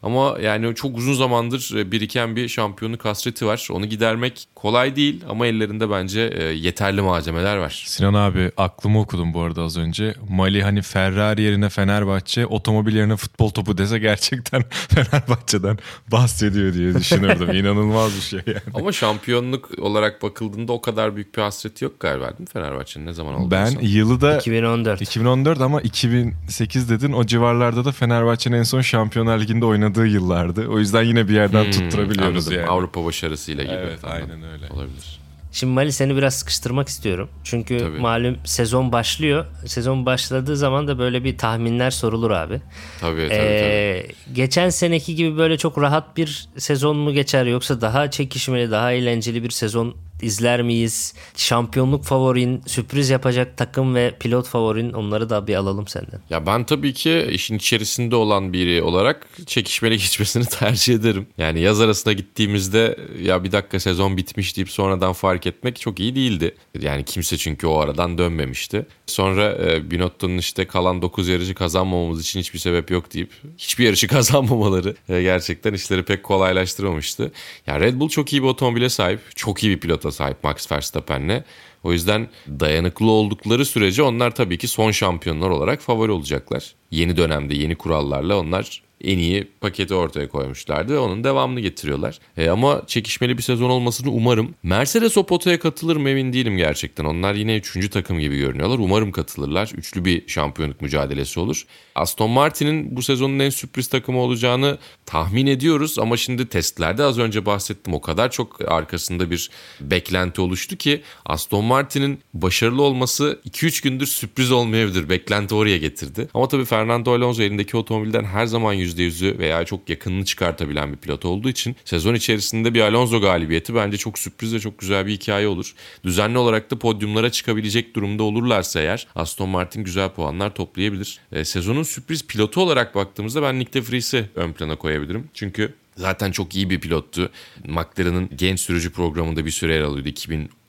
Ama yani çok uzun zamandır e, biriken bir şampiyonluk hasreti var. Onu gidermek kolay değil ama ellerinde bence e, yeterli malzemeler var. Sinan abi aklımı okudum bu arada az önce. Mali hani Ferrari yerine Fenerbahçe, otomobil yerine futbol topu dese gerçekten Fenerbahçe'den bahsediyor diye düşünürdüm. İnanılmaz bir şey yani. Ama şampiyonluk olarak bakıldığında o kadar büyük bir hasreti yok galiba değil mi Fenerbahçe'nin? Ne zaman oldu? Ben yılı da 2014. 2014 ama 2008 dedin o civarlarda da Fenerbahçe'nin en son Şampiyonlar Ligi'nde oynadığı yıllardı. O yüzden yine bir yerden Hmm, tutturabiliyoruz anladım. yani. Avrupa başarısıyla gibi. Evet, Anladım. aynen öyle. Olabilir. Şimdi Mali seni biraz sıkıştırmak istiyorum. Çünkü Tabii. malum sezon başlıyor. Sezon başladığı zaman da böyle bir tahminler sorulur abi. Tabii tabii, tabii. Ee, geçen seneki gibi böyle çok rahat bir sezon mu geçer yoksa daha çekişmeli, daha eğlenceli bir sezon izler miyiz? Şampiyonluk favorin, sürpriz yapacak takım ve pilot favorin onları da bir alalım senden. Ya ben tabii ki işin içerisinde olan biri olarak çekişmeli geçmesini tercih ederim. Yani yaz arasına gittiğimizde ya bir dakika sezon bitmiş deyip sonradan fark etmek çok iyi değildi. Yani kimse çünkü o aradan dönmemişti. Sonra e, Binotto'nun işte kalan 9 yarışı kazanmamamız için hiçbir sebep yok deyip hiçbir yarışı kazanmamaları e, gerçekten işleri pek kolaylaştırmamıştı. Ya Red Bull çok iyi bir otomobile sahip. Çok iyi bir pilota sahip Max Verstappen'le. O yüzden dayanıklı oldukları sürece onlar tabii ki son şampiyonlar olarak favori olacaklar. Yeni dönemde yeni kurallarla onlar en iyi paketi ortaya koymuşlardı ve onun devamını getiriyorlar. E, ama çekişmeli bir sezon olmasını umarım. Mercedes o potaya katılır mı emin değilim gerçekten. Onlar yine üçüncü takım gibi görünüyorlar. Umarım katılırlar. Üçlü bir şampiyonluk mücadelesi olur. Aston Martin'in bu sezonun en sürpriz takımı olacağını tahmin ediyoruz ama şimdi testlerde az önce bahsettim o kadar çok arkasında bir beklenti oluştu ki Aston Martin'in başarılı olması 2-3 gündür sürpriz olmayabilir. Beklenti oraya getirdi. Ama tabii Fernando Alonso elindeki otomobilden her zaman %100'ü veya çok yakınını çıkartabilen bir pilot olduğu için sezon içerisinde bir Alonso galibiyeti bence çok sürpriz ve çok güzel bir hikaye olur. Düzenli olarak da podyumlara çıkabilecek durumda olurlarsa eğer Aston Martin güzel puanlar toplayabilir. E, sezonun sürpriz pilotu olarak baktığımızda ben Nick de Vries'i ön plana koyabilirim. Çünkü Zaten çok iyi bir pilottu. McLaren'ın genç sürücü programında bir süre yer alıyordu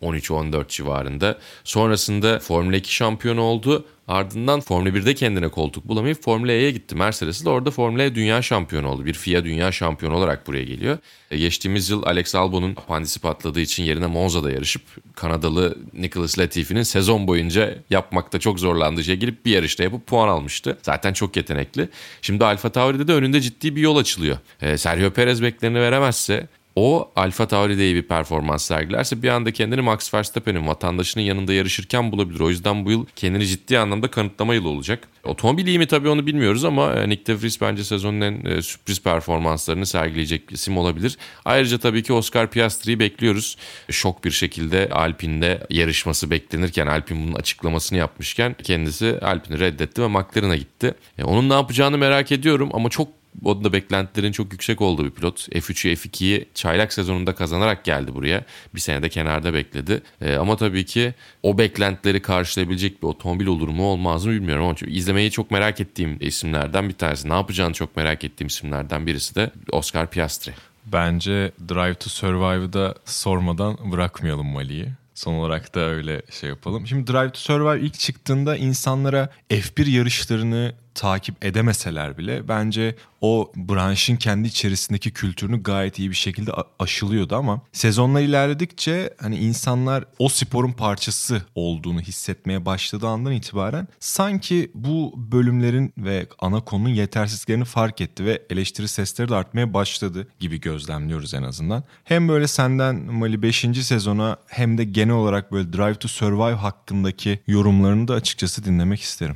2013-14 civarında. Sonrasında Formula 2 şampiyonu oldu. Ardından Formula 1'de kendine koltuk bulamayıp Formula E'ye gitti. Mercedes de orada Formula E dünya şampiyonu oldu. Bir FIA dünya şampiyonu olarak buraya geliyor. E, geçtiğimiz yıl Alex Albon'un apandisi patladığı için yerine Monza'da yarışıp Kanadalı Nicholas Latifi'nin sezon boyunca yapmakta çok zorlandığı şey girip bir yarışta yapıp puan almıştı. Zaten çok yetenekli. Şimdi Alfa Tauri'de de önünde ciddi bir yol açılıyor. E, Sergio Perez beklerini veremezse o Alfa Tauri'de iyi bir performans sergilerse bir anda kendini Max Verstappen'in vatandaşının yanında yarışırken bulabilir. O yüzden bu yıl kendini ciddi anlamda kanıtlama yılı olacak. Otomobil iyi mi tabii onu bilmiyoruz ama e, Nick De Vries bence sezonun en e, sürpriz performanslarını sergileyecek bir isim olabilir. Ayrıca tabii ki Oscar Piastri'yi bekliyoruz. Şok bir şekilde Alpine'de yarışması beklenirken Alpine bunun açıklamasını yapmışken kendisi Alpine'i reddetti ve McLaren'a gitti. E, onun ne yapacağını merak ediyorum ama çok o da beklentilerin çok yüksek olduğu bir pilot. F3'ü F2'yi çaylak sezonunda kazanarak geldi buraya. Bir senede kenarda bekledi. E, ama tabii ki o beklentileri karşılayabilecek bir otomobil olur mu olmaz mı bilmiyorum. Ama izlemeyi çok merak ettiğim isimlerden bir tanesi. Ne yapacağını çok merak ettiğim isimlerden birisi de Oscar Piastri. Bence Drive to Survive'da sormadan bırakmayalım Mali'yi. Son olarak da öyle şey yapalım. Şimdi Drive to Survive ilk çıktığında insanlara F1 yarışlarını takip edemeseler bile bence o branşın kendi içerisindeki kültürünü gayet iyi bir şekilde aşılıyordu ama sezonlar ilerledikçe hani insanlar o sporun parçası olduğunu hissetmeye başladığı andan itibaren sanki bu bölümlerin ve ana konunun yetersizliklerini fark etti ve eleştiri sesleri de artmaya başladı gibi gözlemliyoruz en azından. Hem böyle senden Mali 5. sezona hem de genel olarak böyle Drive to Survive hakkındaki yorumlarını da açıkçası dinlemek isterim.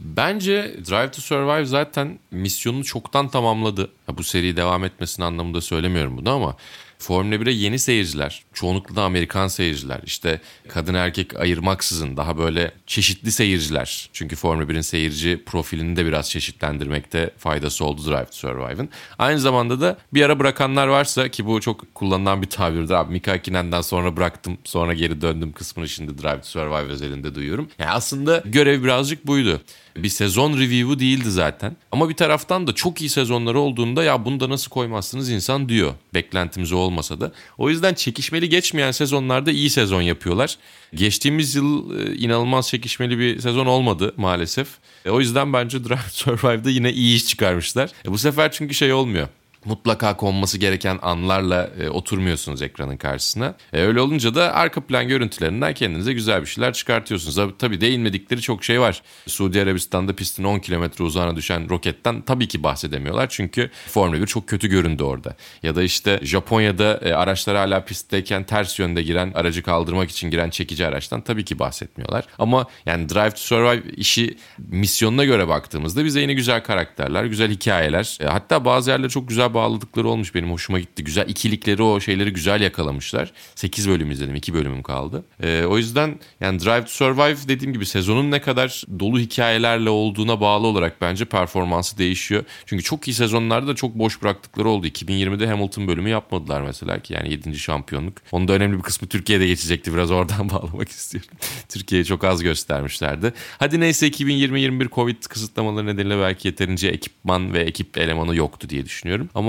Bence Drive to Survive zaten misyonunu çoktan tamamladı. bu seri devam etmesinin anlamında söylemiyorum bunu ama Formula 1'e yeni seyirciler, çoğunlukla da Amerikan seyirciler, işte kadın erkek ayırmaksızın daha böyle çeşitli seyirciler. Çünkü Formula 1'in seyirci profilini de biraz çeşitlendirmekte faydası oldu Drive to Survive'ın. Aynı zamanda da bir ara bırakanlar varsa ki bu çok kullanılan bir tabirdir abi. Mika Hakinen'den sonra bıraktım sonra geri döndüm kısmını şimdi Drive to Survive özelinde duyuyorum. Yani aslında görev birazcık buydu bir sezon review'u değildi zaten. Ama bir taraftan da çok iyi sezonları olduğunda ya bunu da nasıl koymazsınız insan diyor. Beklentimiz olmasa da. O yüzden çekişmeli geçmeyen sezonlarda iyi sezon yapıyorlar. Geçtiğimiz yıl e, inanılmaz çekişmeli bir sezon olmadı maalesef. E, o yüzden bence Drive Survive'da yine iyi iş çıkarmışlar. E, bu sefer çünkü şey olmuyor mutlaka konması gereken anlarla e, oturmuyorsunuz ekranın karşısına. E, öyle olunca da arka plan görüntülerinden kendinize güzel bir şeyler çıkartıyorsunuz. Tabii değinmedikleri çok şey var. Suudi Arabistan'da pistin 10 kilometre uzağına düşen roketten tabii ki bahsedemiyorlar. Çünkü Formula 1 çok kötü göründü orada. Ya da işte Japonya'da e, araçlar hala pistteyken ters yönde giren aracı kaldırmak için giren çekici araçtan tabii ki bahsetmiyorlar. Ama yani Drive to Survive işi misyonuna göre baktığımızda bize yine güzel karakterler, güzel hikayeler. E, hatta bazı yerlere çok güzel bağladıkları olmuş benim hoşuma gitti. Güzel ikilikleri o şeyleri güzel yakalamışlar. 8 bölüm izledim 2 bölümüm kaldı. Ee, o yüzden yani Drive to Survive dediğim gibi sezonun ne kadar dolu hikayelerle olduğuna bağlı olarak bence performansı değişiyor. Çünkü çok iyi sezonlarda da çok boş bıraktıkları oldu. 2020'de Hamilton bölümü yapmadılar mesela ki yani 7. şampiyonluk. Onun da önemli bir kısmı Türkiye'de geçecekti. Biraz oradan bağlamak istiyorum. Türkiye'yi çok az göstermişlerdi. Hadi neyse 2020-21 Covid kısıtlamaları nedeniyle belki yeterince ekipman ve ekip elemanı yoktu diye düşünüyorum. Ama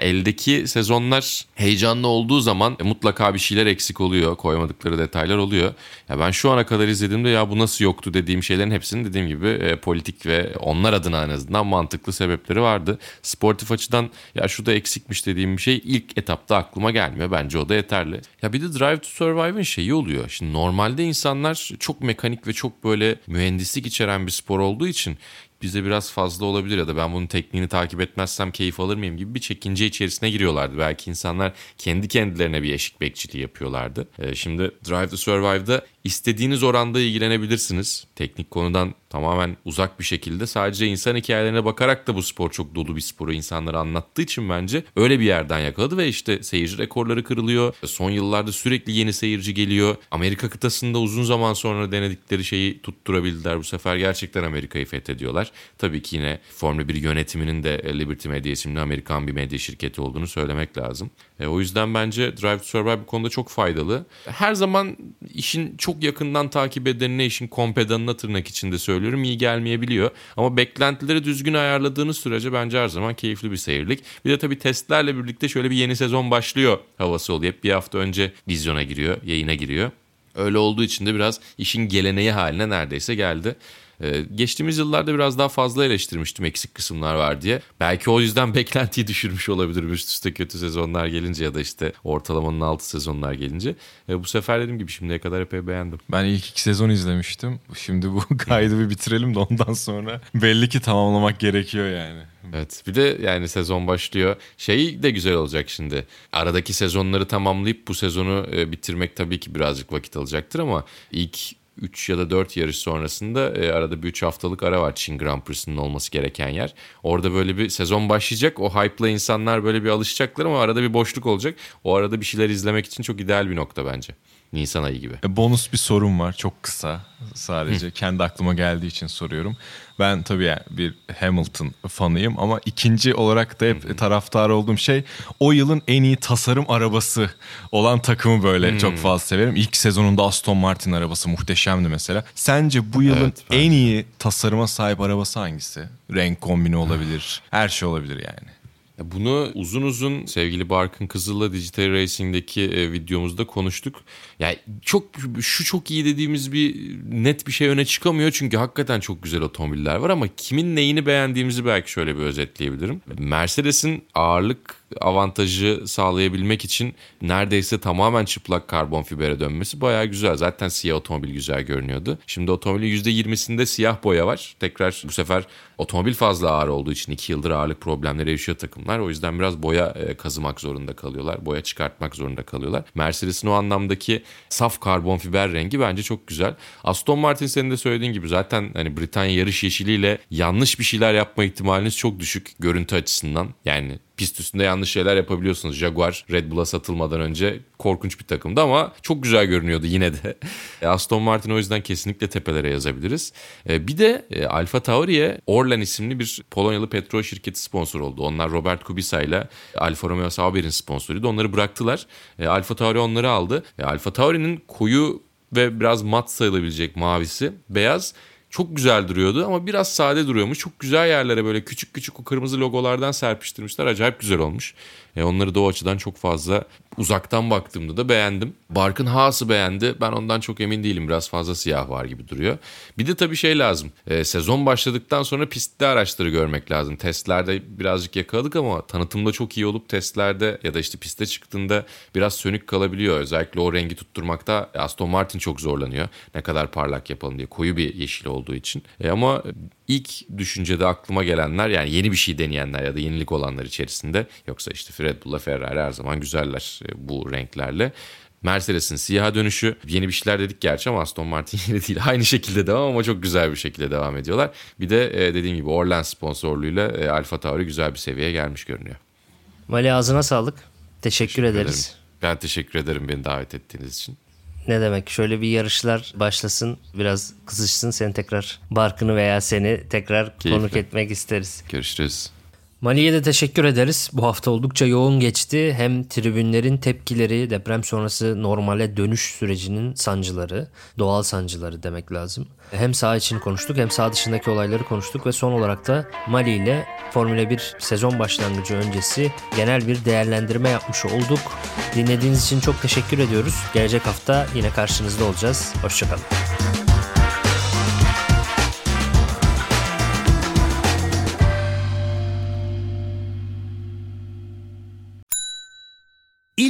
eldeki sezonlar heyecanlı olduğu zaman e, mutlaka bir şeyler eksik oluyor. Koymadıkları detaylar oluyor. Ya ben şu ana kadar izlediğimde ya bu nasıl yoktu dediğim şeylerin hepsinin dediğim gibi e, politik ve onlar adına en azından mantıklı sebepleri vardı. Sportif açıdan ya şu da eksikmiş dediğim bir şey ilk etapta aklıma gelmiyor. Bence o da yeterli. Ya bir de Drive to Survive'ın şeyi oluyor. Şimdi normalde insanlar çok mekanik ve çok böyle mühendislik içeren bir spor olduğu için bize biraz fazla olabilir ya da ben bunun tekniğini takip etmezsem keyif alır mıyım gibi bir çekince içerisine giriyorlardı. Belki insanlar kendi kendilerine bir eşik bekçiliği yapıyorlardı. Ee, şimdi Drive to Survive'da istediğiniz oranda ilgilenebilirsiniz. Teknik konudan tamamen uzak bir şekilde sadece insan hikayelerine bakarak da bu spor çok dolu bir sporu insanlara anlattığı için bence öyle bir yerden yakaladı ve işte seyirci rekorları kırılıyor. Son yıllarda sürekli yeni seyirci geliyor. Amerika kıtasında uzun zaman sonra denedikleri şeyi tutturabildiler. Bu sefer gerçekten Amerika'yı fethediyorlar. Tabii ki yine Formula 1 yönetiminin de Liberty Media isimli Amerikan bir medya şirketi olduğunu söylemek lazım. E, o yüzden bence Drive to Survive bu konuda çok faydalı. Her zaman işin çok yakından takip edenine işin kompedanına tırnak içinde söylüyorum iyi gelmeyebiliyor. Ama beklentileri düzgün ayarladığınız sürece bence her zaman keyifli bir seyirlik. Bir de tabii testlerle birlikte şöyle bir yeni sezon başlıyor havası oluyor. Hep bir hafta önce vizyona giriyor, yayına giriyor. Öyle olduğu için de biraz işin geleneği haline neredeyse geldi. Ee, geçtiğimiz yıllarda biraz daha fazla eleştirmiştim eksik kısımlar var diye. Belki o yüzden beklentiyi düşürmüş olabilirim üst üste kötü sezonlar gelince ya da işte ortalamanın altı sezonlar gelince. Ee, bu sefer dediğim gibi şimdiye kadar epey beğendim. Ben ilk iki sezon izlemiştim. Şimdi bu kaydı bir bitirelim de ondan sonra belli ki tamamlamak gerekiyor yani. Evet bir de yani sezon başlıyor. Şey de güzel olacak şimdi. Aradaki sezonları tamamlayıp bu sezonu e, bitirmek tabii ki birazcık vakit alacaktır ama ilk 3 ya da 4 yarış sonrasında e, arada bir 3 haftalık ara var Çin Grand Prix'sinin olması gereken yer. Orada böyle bir sezon başlayacak. O hype'la insanlar böyle bir alışacaklar ama arada bir boşluk olacak. O arada bir şeyler izlemek için çok ideal bir nokta bence. Nisan ayı gibi. E, bonus bir sorum var çok kısa sadece Hı. kendi aklıma geldiği için soruyorum. Ben tabii yani bir Hamilton fanıyım ama ikinci olarak da hep taraftar olduğum şey o yılın en iyi tasarım arabası olan takımı böyle çok fazla severim. İlk sezonunda Aston Martin arabası muhteşemdi mesela. Sence bu yılın evet, en iyi tasarıma sahip arabası hangisi? Renk kombini olabilir, her şey olabilir yani. Bunu uzun uzun sevgili Barkın Kızıl'la Digital Racing'deki e, videomuzda konuştuk. Yani çok şu çok iyi dediğimiz bir net bir şey öne çıkamıyor çünkü hakikaten çok güzel otomobiller var ama kimin neyini beğendiğimizi belki şöyle bir özetleyebilirim. Mercedes'in ağırlık avantajı sağlayabilmek için neredeyse tamamen çıplak karbon fibere dönmesi bayağı güzel. Zaten siyah otomobil güzel görünüyordu. Şimdi otomobilin %20'sinde siyah boya var. Tekrar bu sefer otomobil fazla ağır olduğu için 2 yıldır ağırlık problemleri yaşıyor takımlar. O yüzden biraz boya e, kazımak zorunda kalıyorlar. Boya çıkartmak zorunda kalıyorlar. Mercedes'in o anlamdaki saf karbon fiber rengi bence çok güzel. Aston Martin senin de söylediğin gibi zaten hani Britanya yarış yeşiliyle yanlış bir şeyler yapma ihtimaliniz çok düşük görüntü açısından. Yani pist üstünde yanlış şeyler yapabiliyorsunuz. Jaguar Red Bull'a satılmadan önce korkunç bir takımdı ama çok güzel görünüyordu yine de. E, Aston Martin o yüzden kesinlikle tepelere yazabiliriz. E, bir de e, Alfa Tauri'ye Orlen isimli bir Polonyalı petrol şirketi sponsor oldu. Onlar Robert Kubica ile Alfa Romeo Sauber'in sponsoruydu. Onları bıraktılar. Alfa Tauri onları aldı. Alfa Tauri'nin koyu ve biraz mat sayılabilecek mavisi beyaz çok güzel duruyordu ama biraz sade duruyormuş. Çok güzel yerlere böyle küçük küçük o kırmızı logolardan serpiştirmişler. Acayip güzel olmuş. E, onları da o açıdan çok fazla uzaktan baktığımda da beğendim. Barkın Haas'ı beğendi. Ben ondan çok emin değilim. Biraz fazla siyah var gibi duruyor. Bir de tabii şey lazım. E, sezon başladıktan sonra pistte araçları görmek lazım. Testlerde birazcık yakaladık ama tanıtımda çok iyi olup testlerde ya da işte piste çıktığında biraz sönük kalabiliyor. Özellikle o rengi tutturmakta Aston Martin çok zorlanıyor. Ne kadar parlak yapalım diye. Koyu bir yeşil olduğu için. E, ama ilk düşüncede aklıma gelenler yani yeni bir şey deneyenler ya da yenilik olanlar içerisinde yoksa işte Red Bull'la Ferrari her zaman güzeller e, bu renklerle. Mercedes'in siyaha dönüşü yeni bir şeyler dedik gerçi ama Aston Martin yeni değil. Aynı şekilde devam ama çok güzel bir şekilde devam ediyorlar. Bir de e, dediğim gibi Orlen sponsorluğuyla e, Alfa Tauri güzel bir seviyeye gelmiş görünüyor. Mali ağzına sağlık. Teşekkür, teşekkür ederiz. Ederim. Ben teşekkür ederim beni davet ettiğiniz için. Ne demek? Şöyle bir yarışlar başlasın, biraz kızışsın. Seni tekrar Barkın'ı veya seni tekrar Keyifli. konuk etmek isteriz. Görüşürüz. Mali'ye de teşekkür ederiz. Bu hafta oldukça yoğun geçti. Hem tribünlerin tepkileri, deprem sonrası normale dönüş sürecinin sancıları, doğal sancıları demek lazım. Hem sağ için konuştuk hem sağ dışındaki olayları konuştuk ve son olarak da Mali ile Formula 1 sezon başlangıcı öncesi genel bir değerlendirme yapmış olduk. Dinlediğiniz için çok teşekkür ediyoruz. Gelecek hafta yine karşınızda olacağız. Hoşçakalın.